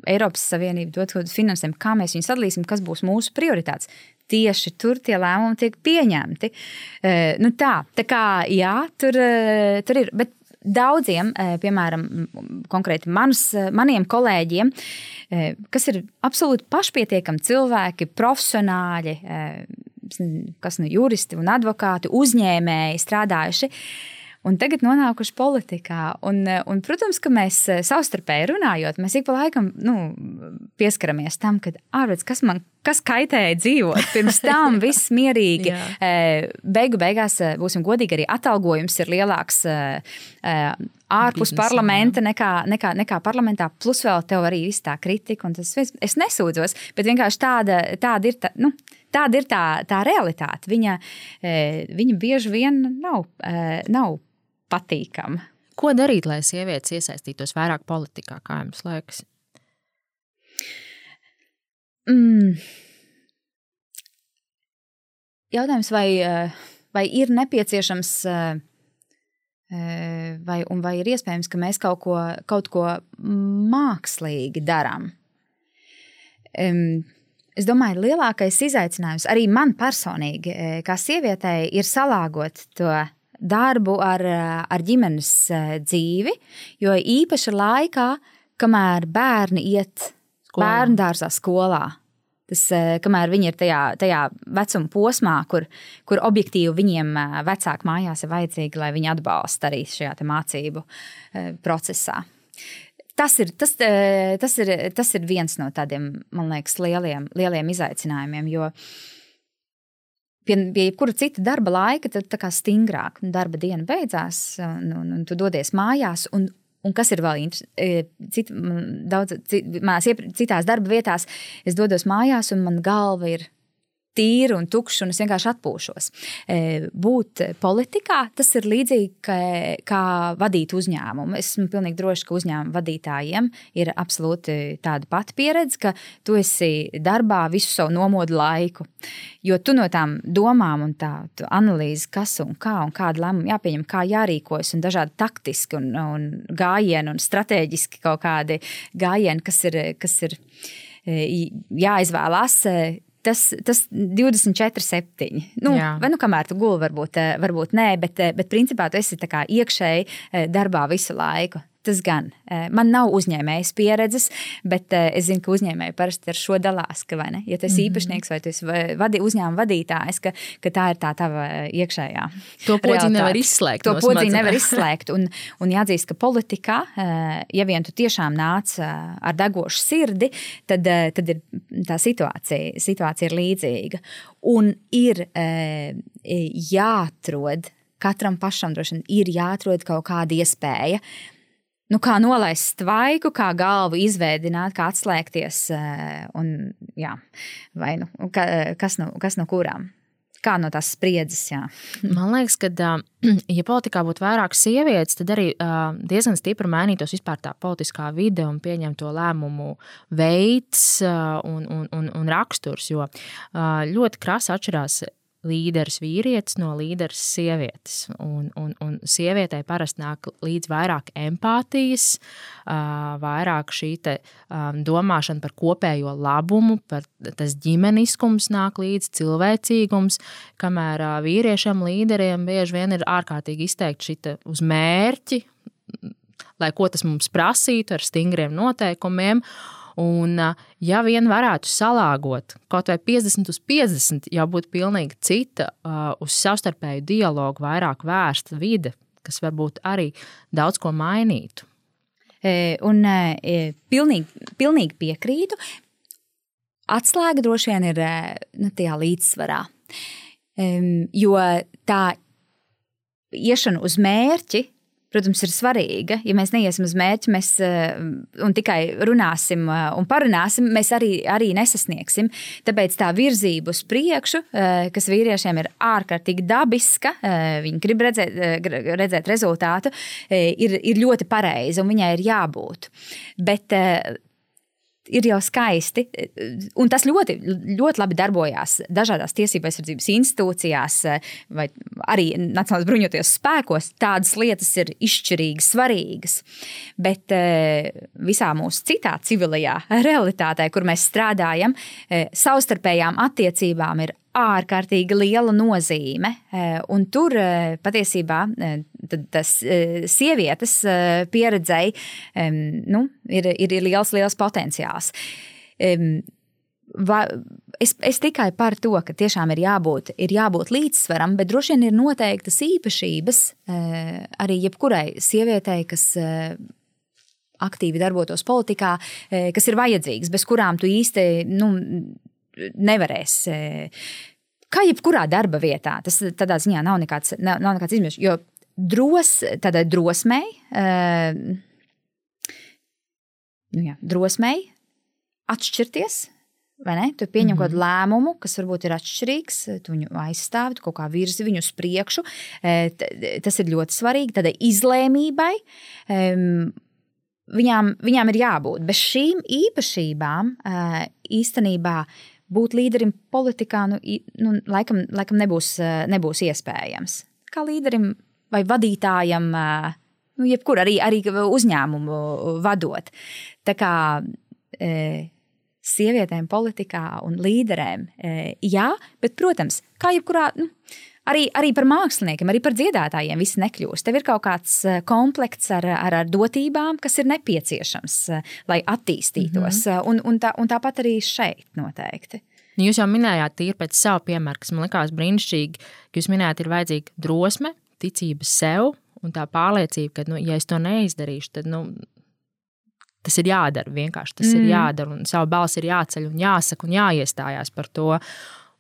Speaker 2: Eiropas Savienība dod kaut kādu finansējumu, kā mēs viņu sadalīsim, kas būs mūsu prioritātes. Tieši tur tie lēmumi tiek pieņemti. Nu tā, tā kā jā, tur, tur ir. Bet daudziem, eh, piemēram, konkrēti manus, eh, maniem kolēģiem, eh, kas ir absolūti pašpietiekami cilvēki, profesionāļi, kas nu juristi un advokāti, uzņēmēji strādājuši. Un tagad nonākuši politikā. Un, un, protams, ka mēs savstarpēji runājot, mēs ik pa laikam nu, pieskaramies tam, ka ārpus kas man kas kaitēja dzīvot. Pirms tam viss mierīgi. Beigu beigās, būsim godīgi, arī atalgojums ir lielāks ārpus Biznesā, parlamenta nekā, nekā, nekā parlamentā. Plus vēl tev arī viss tā kritika. Tas, es nesūdzos, bet vienkārši tāda, tāda ir. Tā, nu, Tāda ir tā, tā realitāte. Viņa, viņa bieži vien nav, nav patīkama.
Speaker 1: Ko darīt, lai sievietes iesaistītos vairāk politikā, kā jums liekas?
Speaker 2: Mm. Jautājums, vai, eh, vai ir nepieciešams, vai, vai ir iespējams, ka mēs kaut ko, kaut ko mākslīgi darām. Es domāju, lielākais izaicinājums arī man personīgi, kā sievietei, ir salāgot to darbu ar, ar ģimenes dzīvi, jo īpaši laikā, kamēr bērni iet bērnu dārzā, skolā. Tas, kamēr viņi ir tajā, tajā vecuma posmā, kur, kur objektīvi viņiem vecāki mājās ir vajadzīgi, lai viņi atbalsta arī šajā mācību procesā. Tas ir, tas, tas, ir, tas ir viens no tādiem, man liekas, lieliem, lieliem izaicinājumiem. Jo pie, pie jebkura cita darba laika, tad tā kā stingrāk darba diena beidzās, un, un, un tu dodies mājās. Un, Un kas ir vēl e, cit, daudz, cit, citās darba vietās, es dodos mājās, un man galva ir tīra un tukša, un es vienkārši atpūšos. E, būt politikā tas ir līdzīgi kā, kā vadīt uzņēmumu. Es esmu pilnīgi droši, ka uzņēmumu vadītājiem ir absolūti tāda pati pieredze, ka tu esi darbā visu savu nomodu laiku. Jo tu no tām domām un tā analīzi, kas un kā un kāda lēmuma jāpieņem, kā jārīkojas, un dažādi taktiski un, un gājieni un strateģiski kaut kādi gājieni, kas ir. Kas ir e, jāizvēlās, tas, tas 24, 7. Nu, Jā. vai nu kamēr tu guli, varbūt, eh, varbūt nē, bet, eh, bet principā tu esi iekšēji eh, darbā visu laiku. Tas gan. Man nav uzņēmējas pieredzes, bet es zinu, ka uzņēmēji parasti ar šo dalās. Ka, vai ja tu esi mm -hmm. īpašnieks vai esi vadi, uzņēmuma vadītājs, ka, ka tā ir tā tava iekšējā.
Speaker 1: To podziņu nevar izslēgt.
Speaker 2: To podziņu nevar izslēgt. Un, un jāatzīst, ka politikā, ja vien tu tiešām nāc ar degošu sirdi, tad, tad ir tā situācija, situācija ir līdzīga. Un ir jāatrod katram pašam droši vien ir jāatrod kaut kāda iespēja nu, kā nolaist tvaiku, kā galvu izveidot, kā atslēgties. Eh, un, jā, vai nu, ka, kas, no, kas no kurām? Kā no tās spriedzes? Jā.
Speaker 1: Man liekas, ka, ja politikā būtu vairāk sievietes, tad arī diezgan stipri mainītos vispār tā politiskā vide un pieņemto lēmumu veids un, un, un, un raksturs. Jo ļoti krasi atšķirās līderis vīrietis no līderis sievietes. Un, un, un sievietei parasti nāk līdz vairāk empātijas, vairāk šī te, domāšana par kopējo labumu, par tas ģimeniskums nāk līdzi, cilvēcīgums, kamēr vīriešiem līderiem bieži vien ir ārkārtīgi izteikti šī uz mērķi, lai ko tas mums prasītu ar stingriem noteikumiem. Un, ja vien varētu salāgot kaut vai 50 uz 50, jau būtu pilnīgi cita, uz savstarpēju dialogu vairāk vērsta vide, kas varbūt arī daudz ko mainītu.
Speaker 2: Un pilnīgi, pilnīgi piekrītu. Atslēga droši vien ir nu, tajā līdzsvarā. Jo tā iešana uz mērķi protams, ir svarīga. Ja mēs neiesim uz mērķi, mēs uh, tikai runāsim uh, un parunāsim, mēs arī, arī nesasniegsim. Tāpēc tā virzība uz priekšu, uh, kas vīriešiem ir ārkārtīgi dabiska, viņi grib redzēt, redzēt rezultātu, ir, ir ļoti pareiza un viņai ir jābūt. Bet ir jau skaisti. Un tas ļoti, ļoti labi darbojās dažādās tiesību aizsardzības institūcijās, vai arī Nacionālajās bruņotajos spēkos. Tādas lietas ir izšķirīgi svarīgas. Bet eh, visā mūsu citā civilajā realitātē, kur mēs strādājam, eh, savstarpējām attiecībām ir ārkārtīgi liela nozīme. E, un tur e, patiesībā e, tas sievietes pieredzēji nu, ir, ir liels, liels potenciāls. Va, es, es tikai par to, ka tiešām ir jābūt, ir jābūt līdzsvaram, bet droši vien ir noteiktas īpašības arī jebkurai sievietei, kas aktīvi darbotos politikā, kas ir vajadzīgas, bez kurām tu īsti nu, nevarēs. Kā jebkurā darba vietā, tas tādā ziņā nav nekāds, nav, nav nekāds izmērs. Jo dros, tādai drosmei, uh, nu jā, drosmei atšķirties. Tu pieņem mm -hmm. kādu lēmumu, kas varbūt ir atšķirīgs, tu viņu aizstāvi, tu kaut kā virzi viņu uz priekšu. Tas ir ļoti svarīgi. Tādai izlēmībai viņām, viņām ir jābūt. Bez šīm īpašībām īstenībā būt līderim politikā nu, nu, laikam, laikam nebūs, nebūs iespējams. Kā līderim vai vadītājam, nu, jebkur arī, arī uzņēmumu vadot. Tā kā e, sievietēm politikā un līderēm, e, jā, bet, protams, kā jebkurā. Nu, Arī, arī par māksliniekiem, arī par dziedātājiem viss nekļūst. Tev ir kaut kāds komplekts ar, ar, ar dotībām, kas ir nepieciešams, lai attīstītos. Mm -hmm. un, un, tā, un tāpat arī šeit noteikti.
Speaker 1: Jūs jau minējāt, tīri pēc sava piemēra, kas man likās brīnišķīgi, ka jūs minējāt, ir vajadzīga drosme, ticība sev un tā pārliecība, ka, nu, ja es to neizdarīšu, tad nu, tas ir jādara. Vienkārši tas mm. ir jādara, un savu balsi ir jāceļ un jāsaka un jāiestājās par to.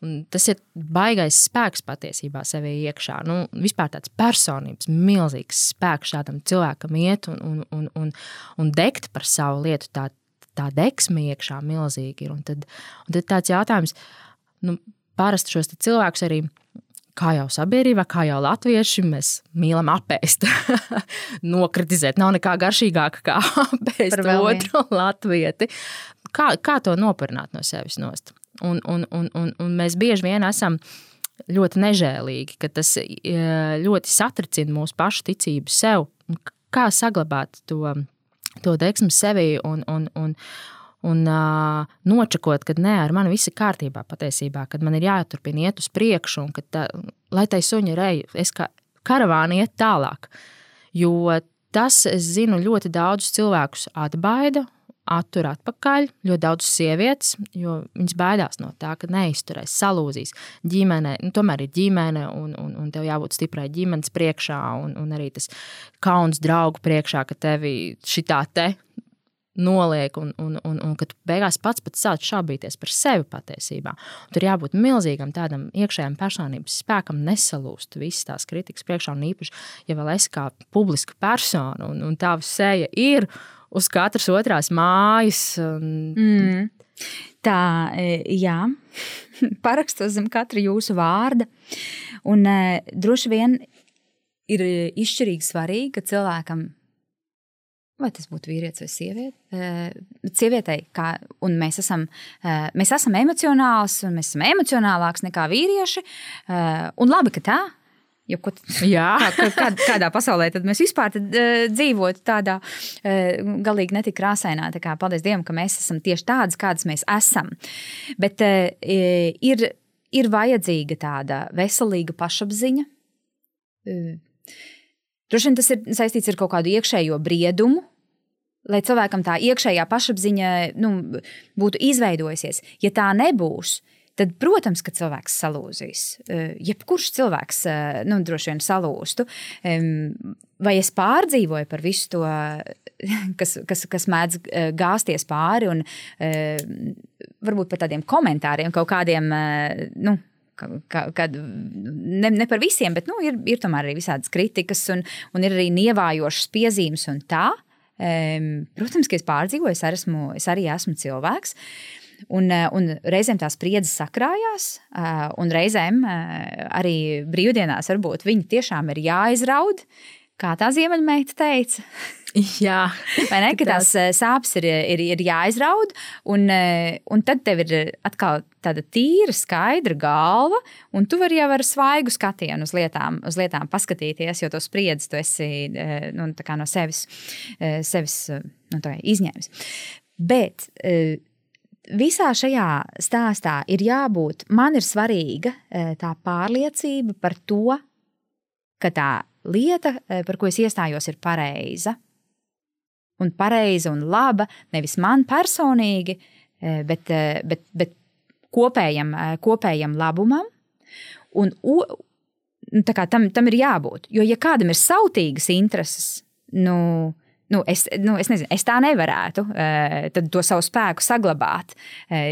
Speaker 1: Un tas ir baisais spēks patiesībā sevī iekšā. Nu, vispār tāds personības, milzīgs spēks šādam cilvēkam iet un, un, un, un, un degt par savu lietu. Tā, tā deksme iekšā milzīgi ir. Un tad, un tad tāds jautājums, nu, parasti šos cilvēkus arī kā jau sabiedrībā, kā jau latvieši, mēs mīlam apēst. Nokritizēt nav nekā garšīgāka kā apēst otru latvieti. Kā, kā to nopirināt no sevis nost? Un, un, un, un, un mēs bieži vien esam ļoti nežēlīgi, ka tas e, ļoti satricina mūsu pašu ticību sev. Kā saglabāt to, to deksmu sevī un, un, un, un uh, nočakot, ka nē, ar mani viss ir kārtībā patiesībā, kad man ir jāturpina iet uz priekšu, un ka tā, lai tai suņa reja, es kā karavāni iet tālāk. Jo tas, es zinu, ļoti daudzus cilvēkus atbaida. Attur atpakaļ ļoti daudz sievietes, jo viņas baidās no tā, ka neizturēs, salūzīs. Ģimene, nu, tomēr ir ģimene, un, un, un tev jābūt stiprai ģimenes priekšā, un, un arī tas kauns draugu priekšā, ka tevi šitā te noliek, un, un, un, un ka tu beigās pats pats sāc šaubīties par sevi patiesībā. Un tur jābūt milzīgam tādam iekšējam personības spēkam, nesalūst visas tās kritikas priekšā, un īpaši, ja vēl esi kā publiska persona, un, un tā seja ir uz katras otrās mājas. Un...
Speaker 2: Mm. Tā, e, jā, parakstos zem katra jūsu vārda. Un e, droši vien ir izšķirīgi svarīgi, ka cilvēkam Vai tas būtu vīrietis vai sieviete? Uh, sievietei, kā, mēs esam, uh, mēs esam emocionāls, un mēs esam emocionālāks nekā vīrieši. Uh, un labi, ka tā. Jo, ko, kā, kā, kādā pasaulē tad mēs vispār tad, uh, dzīvotu tādā uh, galīgi netik krāsainā. Tā kā, paldies Dievam, ka mēs esam tieši tādas, kādas mēs esam. Bet uh, ir, ir vajadzīga tāda veselīga pašapziņa. Uh, Droši vien tas ir saistīts ar kaut kādu iekšējo briedumu, lai cilvēkam tā iekšējā pašapziņa nu, būtu izveidojusies. Ja tā nebūs, tad, protams, ka cilvēks salūzīs. Eh, jebkurš cilvēks eh, nu, droši vien salūstu. Vai es pārdzīvoju par visu to, kas, kas, kas mēdz eh, gāzties pāri, un varbūt par tādiem komentāriem, kaut kādiem. Nu, kad ne, ne par visiem, bet nu, ir, ir tomēr arī visādas kritikas un, un ir arī nievājošas piezīmes un tā. Um, protams, ka es pārdzīvoju, es arī esmu, es arī esmu cilvēks. Un, eh, un reizēm tās spriedzes sakrājās, uh, un reizēm uh, arī brīvdienās varbūt viņi tiešām ir jāizraud. Kā tā ziemeļmeita teica?
Speaker 1: Jā,
Speaker 2: vai ne? Ka tās eh, sāpes ir, ir, ir jāizraud, un, eh, un tad tev ir atkal tāda tīra, skaidra galva, un tu vari jau ar svaigu skatienu uz lietām, uz lietām paskatīties, jo to spriedzi tu esi eh, nu, no sevis, sevis nu, izņēmis. Bet visā šajā stāstā ir jābūt, man ir svarīga tā pārliecība par to, ka tā lieta, par ko es iestājos, ir pareiza un pareiza un laba, nevis man personīgi, e, bet, e, bet, bet kopējam, e, kopējam labumam. Un, nu, tam, tam ir jābūt. Jo, ja kādam ir sautīgas intereses, nu, Nu, es, nu, es, nezinu, es tā nevarētu to savu spēku saglabāt.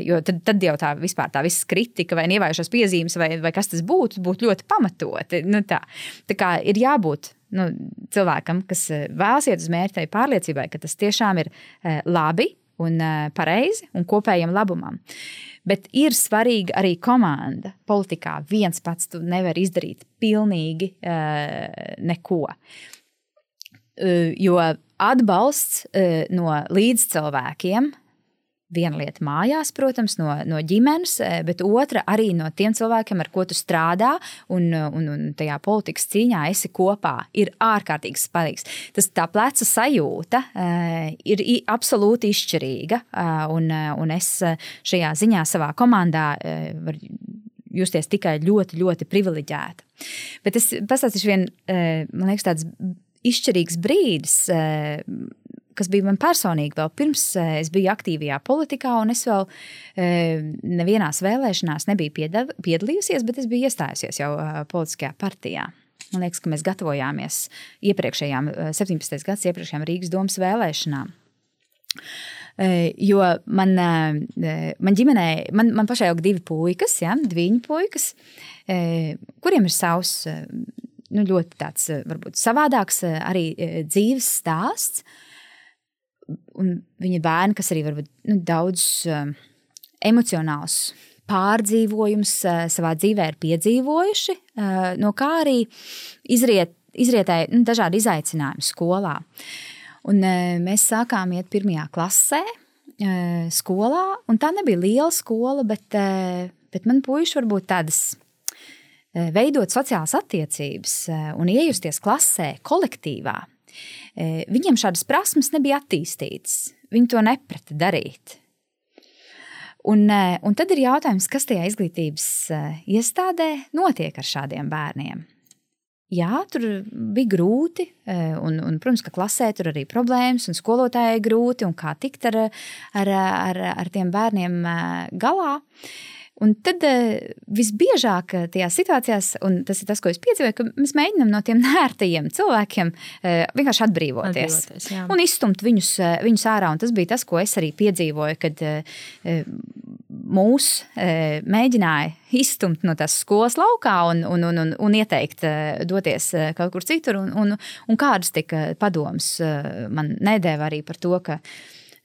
Speaker 2: Jo tad, tad jau tā vispār tā visa kritika vai ievājušās piezīmes, vai, vai kas tas būtu, būtu ļoti pamatoti. Nu, tā. tā kā ir jābūt nu, cilvēkam, kas eh, vēlas iet uz mērķi, tai pārliecībai, ka tas tiešām ir eh, labi un eh, pareizi un kopējam labumam. Bet ir svarīga arī komanda. Politikā viens pats tu nevari izdarīt pilnīgi neko. Jo atbalsts no līdzcilvēkiem Viena lieta mājās, protams, no, no ģimenes, bet otra arī no tiem cilvēkiem, ar ko tu strādā un, un, un tajā politikas cīņā esi kopā, ir ārkārtīgi spēcīgs. Tas tā pleca sajūta ir absolūti izšķirīga, un, un es šajā ziņā savā komandā varu justies tikai ļoti, ļoti privileģēta. Bet es pastāstīšu vienu, man liekas, tāds izšķirīgs brīdis kas bija man personīgi, vēl pirms eh, es biju aktīvajā politikā, un es vēl eh, nevienās vēlēšanās nebiju piedalījusies, bet es biju iestājusies jau eh, politiskajā partijā. Man liekas, ka mēs gatavojāmies iepriekšējām, 17. gadsimta iepriekšējām Rīgas domas vēlēšanām. Jo man, man ģimenē, man, man pašai jau divi puikas, ja, divi puikas, kuriem ir savs nu, ļoti tāds, varbūt savādāks arī dzīves stāsts un viņa bērni, kas arī varbūt nu, daudz um, emocionāls pārdzīvojums uh, savā dzīvē ir piedzīvojuši, uh, no kā arī izriet, izrietēja nu, dažādi izaicinājumi skolā. Un, uh, mēs sākām iet pirmajā klasē, uh, skolā, un tā nebija liela skola, bet, uh, bet man puiši varbūt tādas uh, veidot sociālas attiecības uh, un iejusties klasē, kolektīvā. E, viņiem šādas prasmes nebija attīstītas. Viņi to neprata darīt. Un, e, un tad ir jautājums, kas tajā izglītības e, iestādē notiek ar šādiem bērniem. Jā, tur bija grūti, un, un protams, ka klasē tur arī problēmas, un skolotājai grūti, un kā tikt ar, ar, ar, ar tiem bērniem galā. Un tad uh, visbiežāk eh, tajās situācijās, un tas ir tas, ko es piedzīvoju, ka mēs mēģinām no tiem nērtajiem cilvēkiem uh, vienkārši atbrīvoties, atbrīvoties jā. un izstumt viņus, viņus ārā. Un tas bija tas, ko es arī piedzīvoju, kad mūs mēģināja izstumt no tās skolas laukā un, un, un, un, un ieteikt doties kaut kur citur. Un, un, un kādas tika padoms uh, man nedēva arī par to, ka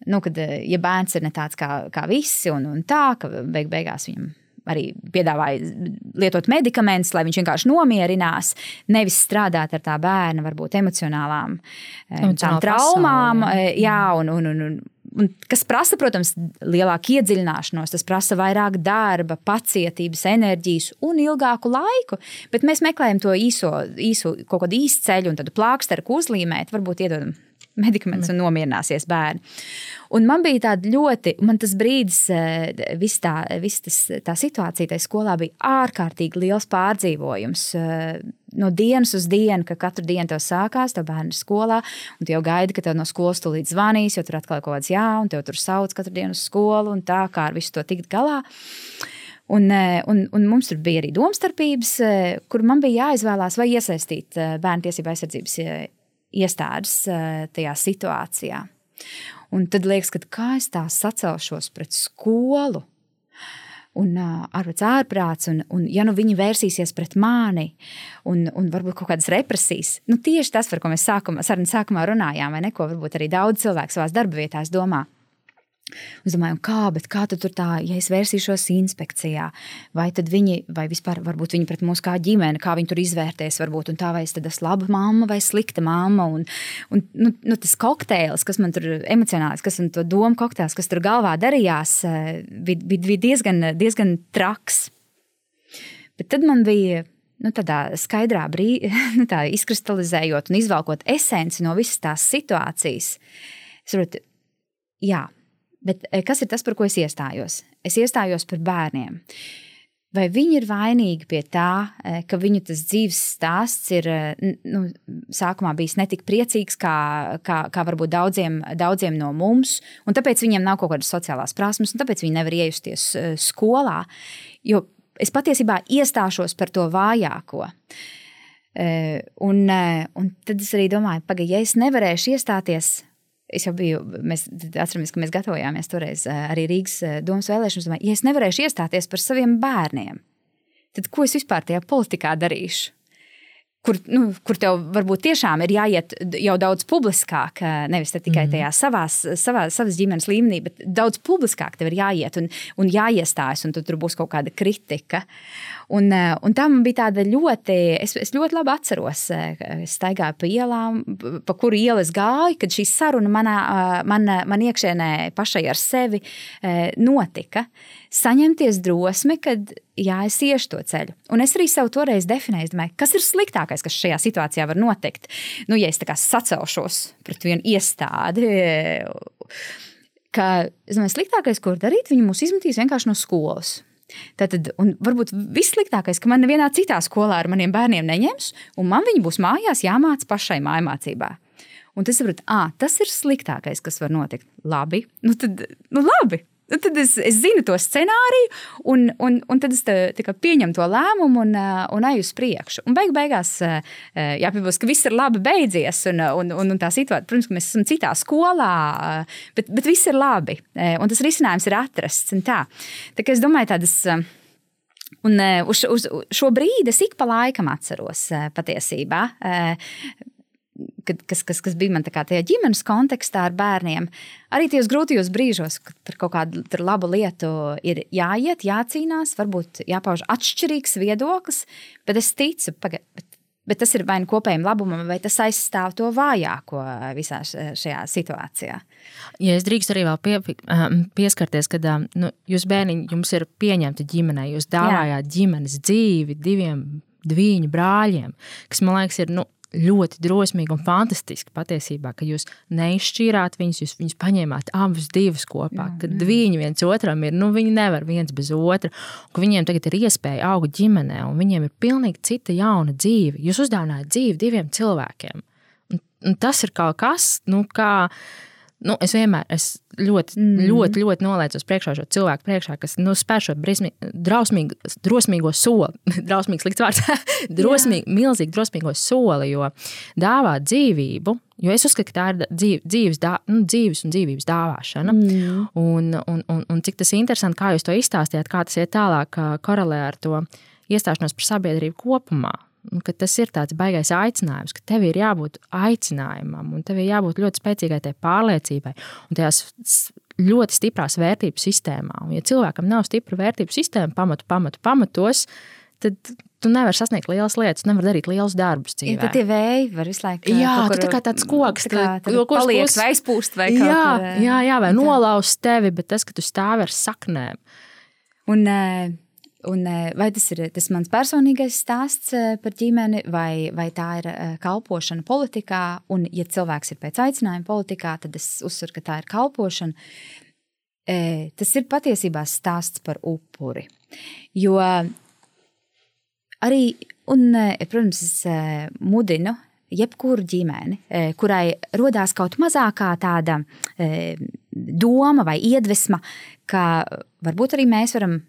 Speaker 2: nu, kad eh, ja bērns ir ne tāds kā, kā visi, un, un tā, ka beig beigās viņam arī piedāvāja lietot medikamentus, lai viņš vienkārši nomierinās, nevis strādāt ar tā bērna, varbūt emocionālām eh, traumām. Pasauli, jā. Eh, jā, un, un, un, un, un, kas prasa, protams, lielāku iedziļināšanos, tas prasa vairāk darba, pacietības, enerģijas un ilgāku laiku. Bet mēs meklējam to īso, īso kaut kādu īstu ceļu, un tad plāksteru uzlīmēt, varbūt iedodam medikamentus un nomierināsies bērni. Un man bija tāda ļoti, man tas brīdis, eh, viss tā, vis tas, tā situācija tajā skolā bija ārkārtīgi liels pārdzīvojums. Eh, no dienas uz dienu, ka katru dienu tev sākās, tev bērni ir skolā, un tu jau gaidi, ka tev no skolas tūlīt zvanīs, jo tur atkal kaut kāds jā, un tev tur sauc katru dienu uz skolu, un tā kā ar visu to tikt galā. Un, eh, un, un mums tur bija arī domstarpības, kur man bija jāizvēlās, vai iesaistīt bērnu tiesību aizsardzības iestādes eh, tajā situācijā. Un tad liekas, ka kā es tā sacelšos pret skolu. Un uh, ārprāts, ārprāts, un, un ja nu viņi vērsīsies pret mani, un, un varbūt kaut kādas represijas, nu tieši tas, par ko mēs sākumā, sarunas sākumā runājām, vai ne, ko varbūt arī daudz cilvēku savās darba vietās domā. Es domāju, kā, kā tu tur tā, ja es vērsīšos inspekcijā, vai tad viņi, vai vispār varbūt viņi pret mums kā ģimene, kā viņi tur izvērtēs, varbūt, un tā vai es tad esmu laba mamma vai slikta mamma, un, un nu, nu, tas kokteils, kas man tur emocionāls, kas man to domu kokteils, kas tur galvā darījās, bija, bija, bija diezgan, diezgan traks. Bet tad man bija nu, tādā skaidrā brīdī, nu, tā izkristalizējot un izvelkot esenci no visas tās situācijas. Es saprotu, jā, Bet eh, kas ir tas, par ko es iestājos? Es iestājos par bērniem. Vai viņi ir vainīgi pie tā, eh, ka viņu tas dzīves stāsts ir eh, nu, sākumā bijis netik priecīgs, kā, kā, kā varbūt daudziem, daudziem no mums, un tāpēc viņiem nav kaut kādas sociālās prasmes, un tāpēc viņi nevar iejusties skolā? Jo es patiesībā iestāšos par to vājāko. Un, un tad es arī domāju, pagaidi, ja es nevarēšu iestāties Es jau biju, mēs atceramies, ka mēs gatavojāmies toreiz eh, arī Rīgas eh, domas vēlēšanas. Domāju, ja es nevarēšu iestāties par saviem bērniem, tad ko es vispār tajā politikā darīšu? kur, nu, kur tev varbūt tiešām ir jāiet jau daudz publiskāk, nevis tikai mm. tajā savās, savā, savas ģimenes līmenī, bet daudz publiskāk tev ir jāiet un, un jāiestājas, un tur būs kaut kāda kritika. Un, un tā man bija tāda ļoti, es, es ļoti labi atceros, es staigāju pa ielām, pa kuru ielu es gāju, kad šī saruna manā, man, man iekšēnē pašai ar sevi notika. Saņemties drosmi, kad jā, es iešu to ceļu. Un es arī sev toreiz definēju, domāju, kas ir sliktākais, kas šajā situācijā var notikt. Nu, ja es sacelšos pret vienu iestādi, ka es domāju, sliktākais, ko darīt, viņi mūs izmetīs vienkārši no skolas. Tātad, un varbūt vissliktākais, ka man nevienā citā skolā ar maniem bērniem neņems, un man viņi būs mājās jāmāca pašai mājmācībā. Un tas, à, tas ir sliktākais, kas var notikt. Labi, nu tad, nu labi, tad es, es zinu to scenāriju, un, un, un tad es te, pieņemu to lēmumu un, un eju uz priekšu. Un beig beigās jāpiebilst, ka viss ir labi beidzies, un, un, un, un tā situācija, protams, ka mēs esam citā skolā, bet, bet viss ir labi. Un tas risinājums ir atrasts. Tā. tā es domāju, tādas. Un uz, uz šo brīdi es ik pa laikam atceros patiesībā kad, kas, kas, kas bija man tajā ģimenes kontekstā ar bērniem, arī tajos grūtajos brīžos, kad par kaut kādu labu lietu ir jāiet, jācīnās, varbūt jāpauž atšķirīgs viedoklis, bet es ticu, paga, bet, bet tas ir vai nu kopējiem labumam, vai tas aizstāv to vājāko visā šajā situācijā.
Speaker 1: Ja es drīkstu arī vēl pie, pieskarties, kad nu, jūs bērniņi jums ir pieņemti ģimenē, jūs dāvājāt Jā. ģimenes dzīvi diviem dviņu brāļiem, kas man liekas ir nu, ļoti drosmīgi un fantastiski patiesībā, ka jūs neizšķīrāt viņus, jūs viņus paņēmāt abus divus kopā, jā, kad jā. viņi viens otram ir, nu viņi nevar viens bez otra, ka viņiem tagad ir iespēja augt ģimenē un viņiem ir pilnīgi cita jauna dzīve. Jūs uzdāvinājat dzīvi diviem cilvēkiem. Un, un tas ir kaut kas, nu kā, nu, es vienmēr es ļoti, mm. ļoti, ļoti noliecos priekšā šo cilvēku priekšā, kas nu, spēr šo drausmīgu, drosmīgo soli. Drausmīgs slikts vārds. drosmīgi, milzīgi drosmīgo soli, jo dāvāt dzīvību. Jo es uzskatu, ka tā ir dzīve, dzīves, dā, nu, dzīves un dzīvības dāvāšana. Mm. Un, un, un, un cik tas ir interesanti, kā jūs to izstāstījāt, kā tas iet tālāk korelē ar to iestāšanos par sabiedrību kopumā ka tas ir tāds baisais aicinājums, ka tev ir jābūt aicinājumam, un tev ir jābūt ļoti spēcīgai tai pārliecībai un tajās ļoti stiprās vērtību sistēmā. Un, ja cilvēkam nav stipra vērtību sistēma, pamatu, pamatu, pamatos, tad tu nevari sasniegt lielas lietas, nevar darīt lielus darbus. Dzīvē.
Speaker 2: Ja tad tie vēji var visu laiku
Speaker 1: jā, kur, tā kā tāds koks, tā kā,
Speaker 2: tā, kurš paliek vai aizpūst vai
Speaker 1: kaut jā, jā, jā, vai nolaust tevi, bet tas, ka tu stāvi ar saknēm.
Speaker 2: Un, uh, Un, eh, vai tas ir tas mans personīgais stāsts eh, par ģimeni, vai, vai tā ir eh, kalpošana politikā? Un, ja cilvēks ir pēc aicinājuma politikā, tad es uzsveru, ka tā ir kalpošana. Tas ir patiesībā stāsts par upuri. Jo arī, un, protams, es mudinu jebkuru ģimeni, kurai radās kaut mazākā tāda doma vai iedvesma, ka varbūt arī mēs varam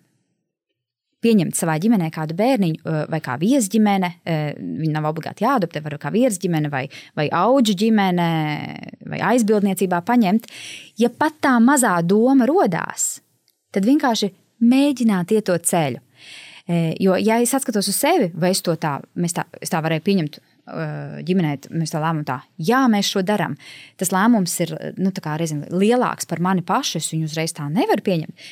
Speaker 2: pieņemt savā ģimenē kādu bērniņu vai kā viesģimene. Viņa nav obligāti jāadoptē, var kā viesģimene vai, vai auģu ģimene vai aizbildniecībā paņemt. Ja pat tā mazā doma rodās, tad vienkārši mēģināt iet to ceļu. Jo, ja es skatos uz sevi, vai es to tā, tā, es tā varēju pieņemt ģimenē mēs tā lēmām, tā, jā, mēs šo darām. Tas lēmums ir nu, reizēm lielāks par mani pašu, es viņu uzreiz tā nevaru pieņemt.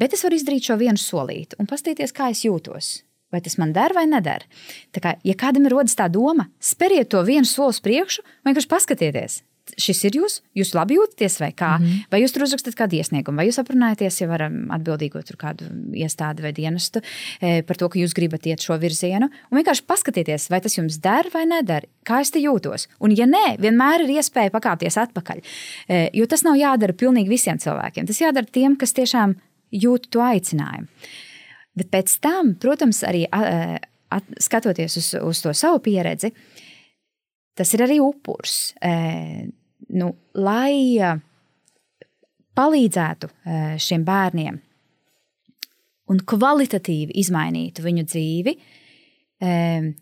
Speaker 2: Bet es varu izdarīt šo vienu solīti un paskatīties, kā es jūtos. Vai tas man der vai neder? Tā kā, ja kādam ir rodas tā doma, speriet to vienu soli uz priekšu, vienkārši paskatieties. Šis ir jūs, jūs labi jūtaties, vai kā? Mm -hmm. Vai jūs tur uzrakstat kādu iesniegumu, vai jūs aprunājaties jau ar atbildīgo kādu iestādi vai dienestu e, par to, ka jūs gribat iet šo virzienu. Un vienkārši paskatieties, vai tas jums der vai neder, kā es te jūtos. Un, ja nē, vienmēr ir iespēja pakāpties atpakaļ. E, jo tas nav jādara pilnīgi visiem cilvēkiem. Tas jādara tiem, kas tiešām jūtu to aicinājumu. Bet pēc tam, protams, arī at, skatoties uz, uz to savu pieredzi, tas ir arī upurs. E, nu, lai palīdzētu šiem bērniem un kvalitatīvi izmainītu viņu dzīvi,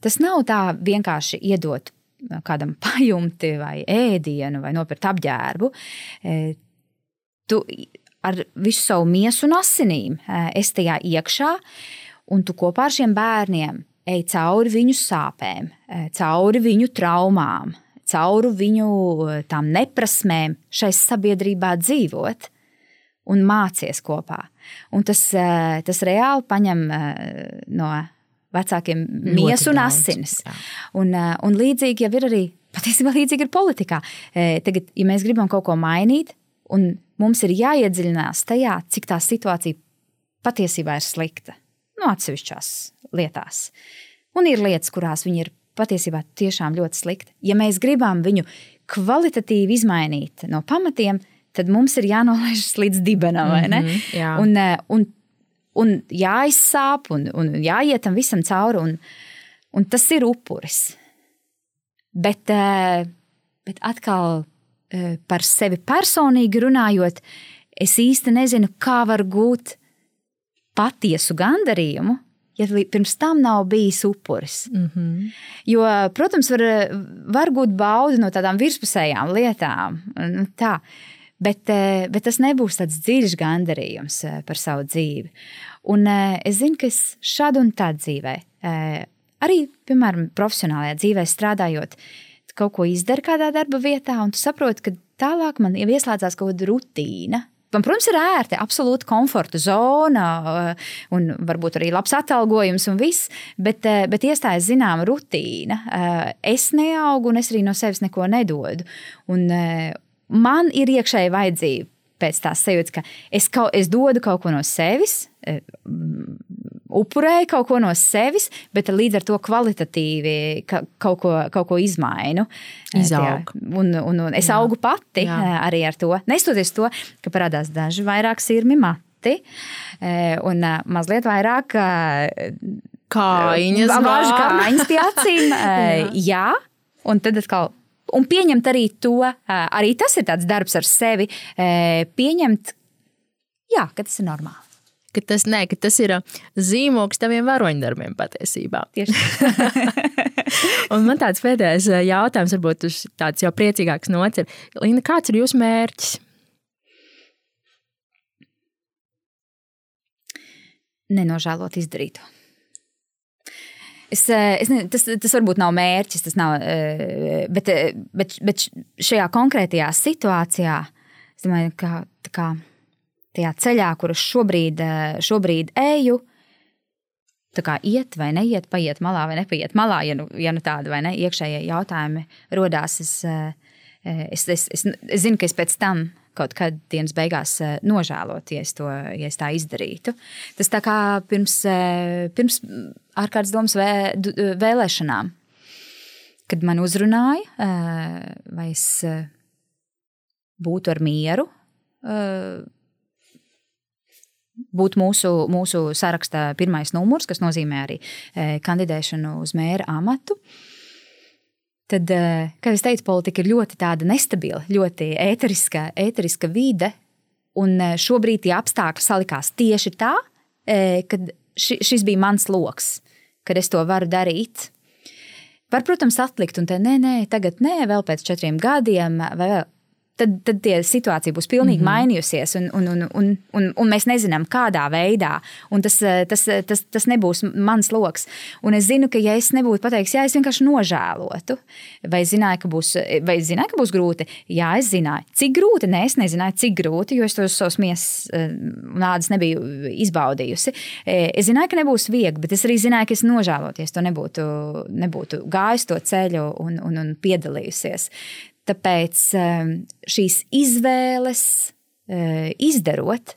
Speaker 2: tas nav tā vienkārši iedot kādam pajumti vai ēdienu vai nopirkt apģērbu. Tu ar visu savu miesu un asinīm. Es tajā iekšā, un tu kopā ar šiem bērniem ej cauri viņu sāpēm, cauri viņu traumām, cauri viņu tām neprasmēm šai sabiedrībā dzīvot un mācies kopā. Un tas, tas reāli paņem no vecākiem miesu un asinis. Un, un līdzīgi jau ir arī, patiesībā līdzīgi ir politikā. Tagad, ja mēs gribam kaut ko mainīt, un mums ir jāiedziļinās tajā, cik tā situācija patiesībā ir slikta. No nu, atsevišķās lietās. Un ir lietas, kurās viņi ir patiesībā tiešām ļoti slikti. Ja mēs gribam viņu kvalitatīvi izmainīt no pamatiem, tad mums ir jānolaižas līdz dibenam. Mm -hmm, jā. un, eh, un, un jāizsāp, un, un jāiet tam visam cauri. Un, un tas ir upuris. Bet, eh, bet atkal par sevi personīgi runājot, es īsti nezinu, kā var gūt patiesu gandarījumu ja pirms tam nav bijis upuris. Mm -hmm. Jo, protams, var, var būt bauda no tādām virspusējām lietām. Nu, tā. Bet, eh, bet tas nebūs tāds dziļš gandarījums eh, par savu dzīvi. Un eh, es zinu, ka es šādu un tādu dzīvē, arī, piemēram, profesionālajā dzīvē strādājot, kaut ko izdara kādā darba vietā, un tu saproti, ka tālāk man jau ieslēdzās kaut kāda rutīna Man, protams, ir ērti, absolūti komforta zona, eh, un varbūt arī labs atalgojums un viss, bet, eh, bet iestājas zināma rutīna. Eh, es neaugu, un es arī no sevis neko nedodu. Un man ir iekšēji vajadzība pēc tās sajūtas, ka es, kaut, es dodu kaut ko no sevis, upurēju kaut ko no sevis, bet līdz ar to kvalitatīvi ka, kaut, ko, kaut ko izmainu.
Speaker 1: Izaug.
Speaker 2: Un, un, un es Jā. augu pati Jā. arī ar to. Nestoties to, ka parādās daži vairāk sirmi mati un mazliet vairāk
Speaker 1: kājiņas,
Speaker 2: vāžu kājiņas pie acīm. Jā. Jā. Un tad atkal un pieņemt arī to, arī tas ir tāds darbs ar sevi, pieņemt, jā, ka tas ir normāli
Speaker 1: ka tas, ne, ka tas ir zīmogs taviem varoņdarbiem patiesībā.
Speaker 2: Tieši
Speaker 1: Un man tāds pēdējais jautājums, varbūt tāds jau priecīgāks nots ir, Linda, kāds ir jūsu mērķis?
Speaker 2: Nenožēlot izdarīto. Es, es ne, tas, tas varbūt nav mērķis, tas nav, bet, bet, bet šajā konkrētajā situācijā es domāju, ka kā, tajā ceļā, kuras šobrīd, eh, šobrīd eju, kā iet vai neiet, paiet malā vai nepaiet malā, ja nu, ja nu tāda vai ne iekšējie jautājumi rodās. Es, eh, es, es, es, es zinu, ka es pēc tam kaut kad dienas beigās eh, nožēlot, ja es, to, ja es tā izdarītu. Tas tā kā pirms, pirms ārkārtas domas vē, vēlēšanām, kad man uzrunāja, vai es būtu ar mieru būt mūsu, mūsu saraksta pirmais numurs, kas nozīmē arī kandidēšanu uz mēra amatu. Tad, e, kā jau teicu, politika ir ļoti nestabila, ļoti ēteriska, ēteriska vide. Un e, šobrīd tie apstākļi salikās tieši tā, ka šis bija mans lokus, kad es to varu darīt. Var, protams, atlikt, un te nē, nē, tagad nē, vēl pēc četriem gadiem, vai vēl tad, tad tie situācija būs pilnīgi mm -hmm. mainījusies, un, un, un, un, un, un mēs nezinām, kādā veidā. Tas, tas, tas, tas nebūs mans lokus. Un es zinu, ka, ja es nebūtu pateicis, jā, es vienkārši nožēlotu, vai zināju, ka būs, vai zināju, ka būs grūti, jā, es zināju, cik grūti, nē, es nezināju, cik grūti, jo es tos savus miesas eh, nādas nebiju izbaudījusi. Eh, es zināju, ka nebūs viegli, bet es arī zināju, ka es nožēloties to nebūtu, nebūtu gājis to ceļu un, un, un piedalījusies. Tāpēc ehm, šīs izvēles eh, izdarot,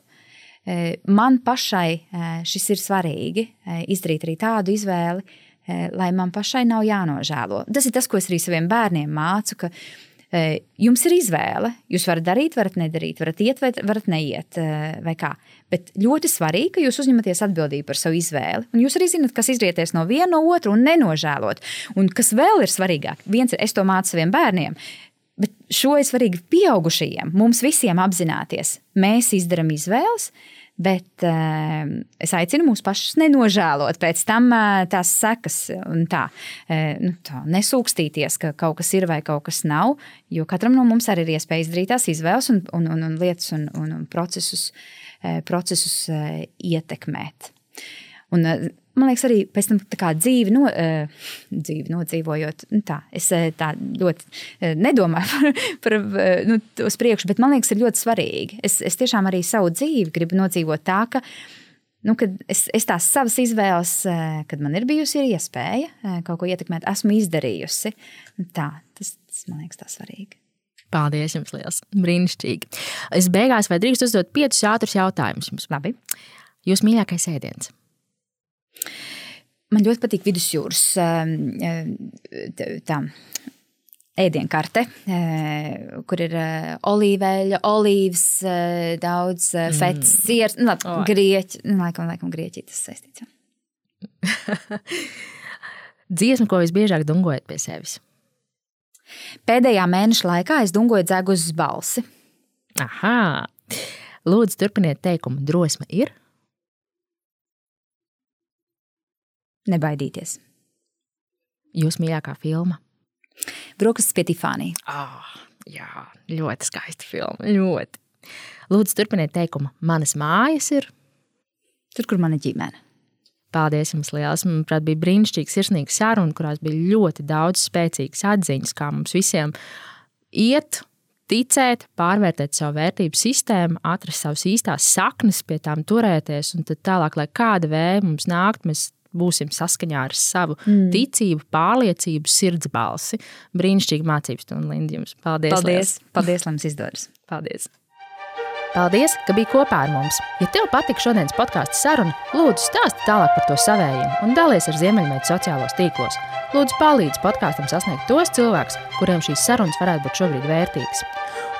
Speaker 2: eh, man pašai eh, šis ir svarīgi izdarīt arī tādu izvēli, lai man pašai nav jānožēlo. Tas ir tas, ko es arī saviem bērniem mācu. Jums ir izvēle. Jūs varat darīt, varat nedarīt, varat iet, varat neiet. Vai kā. Bet ļoti svarīgi, ka jūs uzņematies atbildību par savu izvēli. Un jūs arī zinat, kas izrieties no viena, no otra un nenožēlot. Un kas vēl ir svarīgāk, viens ir, es to mācu saviem bērniem. Bet šo ir svarīgi pieaugušajiem, mums visiem apzināties. Mēs izdarām izvēles, bet uh, es aicinu mūs pašus nenožēlot pēc tam uh, tās sekas un tā, uh, nu, tā nesūkstīties, ka kaut kas ir vai kaut kas nav. Jo katram no mums arī ir iespēja izdarīt tās izvēles un, un, un, un lietas un, un, un procesus, uh, procesus ietekmēt. Un, man liekas, arī pēc tam tā dzīvi, no, uh, dzīvi nodzīvojot, nu tā, es tā ļoti uh, nedomāju par, par nu, uz priekšu, bet man liekas, ir ļoti svarīgi. Es, es tiešām arī savu dzīvi gribu nodzīvot tā, ka nu, es, es tās savas izvēles, kad man ir bijusi ir iespēja kaut ko ietekmēt, esmu izdarījusi. Tā, tas, tas man liekas, tas svarīgi.
Speaker 1: Paldies jums liels! Brīnišķīgi! Es beigās vai drīkst uzdot piecus ātrus jautājumus jums?
Speaker 2: Labi.
Speaker 1: Jūs mīļākais ēdiens?
Speaker 2: Man ļoti patīk vidusjūras ehm, ehm, tā, ēdienkarte, ehm, kur ir olīveļa, olīvas, daudz fets, mm. ciers, nu, oh. grieķi, nu, laikam, laikam grieķi tas saistīts.
Speaker 1: Dziesma, ko visbiežāk dungojat pie sevis?
Speaker 2: Pēdējā mēneša laikā es dungoju dzegus balsi.
Speaker 1: Aha! Lūdzu, turpiniet teikumu. Drosme ir?
Speaker 2: Nebaidīties.
Speaker 1: Jūs mīļākā filma?
Speaker 2: Brokastis pie Tifānija.
Speaker 1: Oh, jā, ļoti skaista filma. Ļoti. Lūdzu, turpiniet teikumu. Manas mājas ir
Speaker 2: tur, kur mana ģimene.
Speaker 1: Paldies jums liels. Manuprāt, bija brīnišķīga, sirsnīga saruna, kurās bija ļoti daudz spēcīgas atziņas, kā mums visiem iet, ticēt, pārvērtēt savu vērtību sistēmu, atrast savas īstās saknes, pie tām turēties, un tad tālāk, lai kāda vēja mums nākt, mēs būsim saskaņā ar savu mm. ticību, pārliecību, sirdsbalsi. Brīnišķīgi mācības stundu, Linda. Jums paldies!
Speaker 2: Paldies, paldies lai jums izdodas!
Speaker 1: Paldies! Paldies, ka biji kopā ar mums! Ja tev patika šodienas podkāstu saruna, lūdzu stāsti tālāk par to savējiem un dalies ar Ziemeļmeitu sociālos tīklos. Lūdzu, palīdzi podkāstam sasniegt tos cilvēkus, kuriem šīs sarunas varētu būt šobrīd vērtīgas.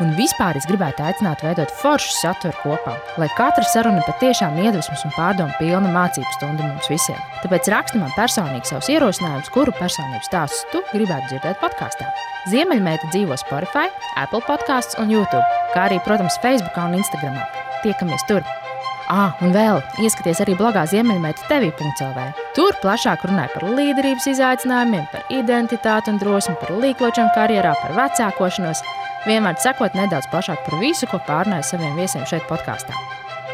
Speaker 1: Un vispār es gribētu aicināt veidot foršu saturu kopā, lai katra saruna patiešām iedvesmas un pārdomu pilna mācību stunda mums visiem. Tāpēc raksti man personīgi savus ierosinājumus, kuru personību stāstus tu gribētu dzirdēt podkāstā. Ziemeļmeita dzīvo Spotify, Apple podkāstus un YouTube, kā arī, protams, Facebook un Instagram. Tiekamies tur! Ah, un vēl ieskaties arī blogā Ziemeļmeita TV.CLV. Tur plašāk runāja par līderības izaicinājumiem, par identitāti un drosmi, par līkločiem karjerā, par vecākošanos vienmēr sakot nedaudz plašāk par visu, ko pārnāja saviem viesiem šeit podkāstā.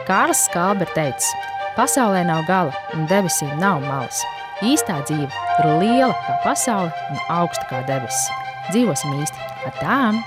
Speaker 1: Kārlis Skalbe ir teicis, pasaulē nav gala un debesīm nav malas. Īstā dzīve ir liela kā pasaule un augsta kā debesis. Dzīvosim īsti ar tām!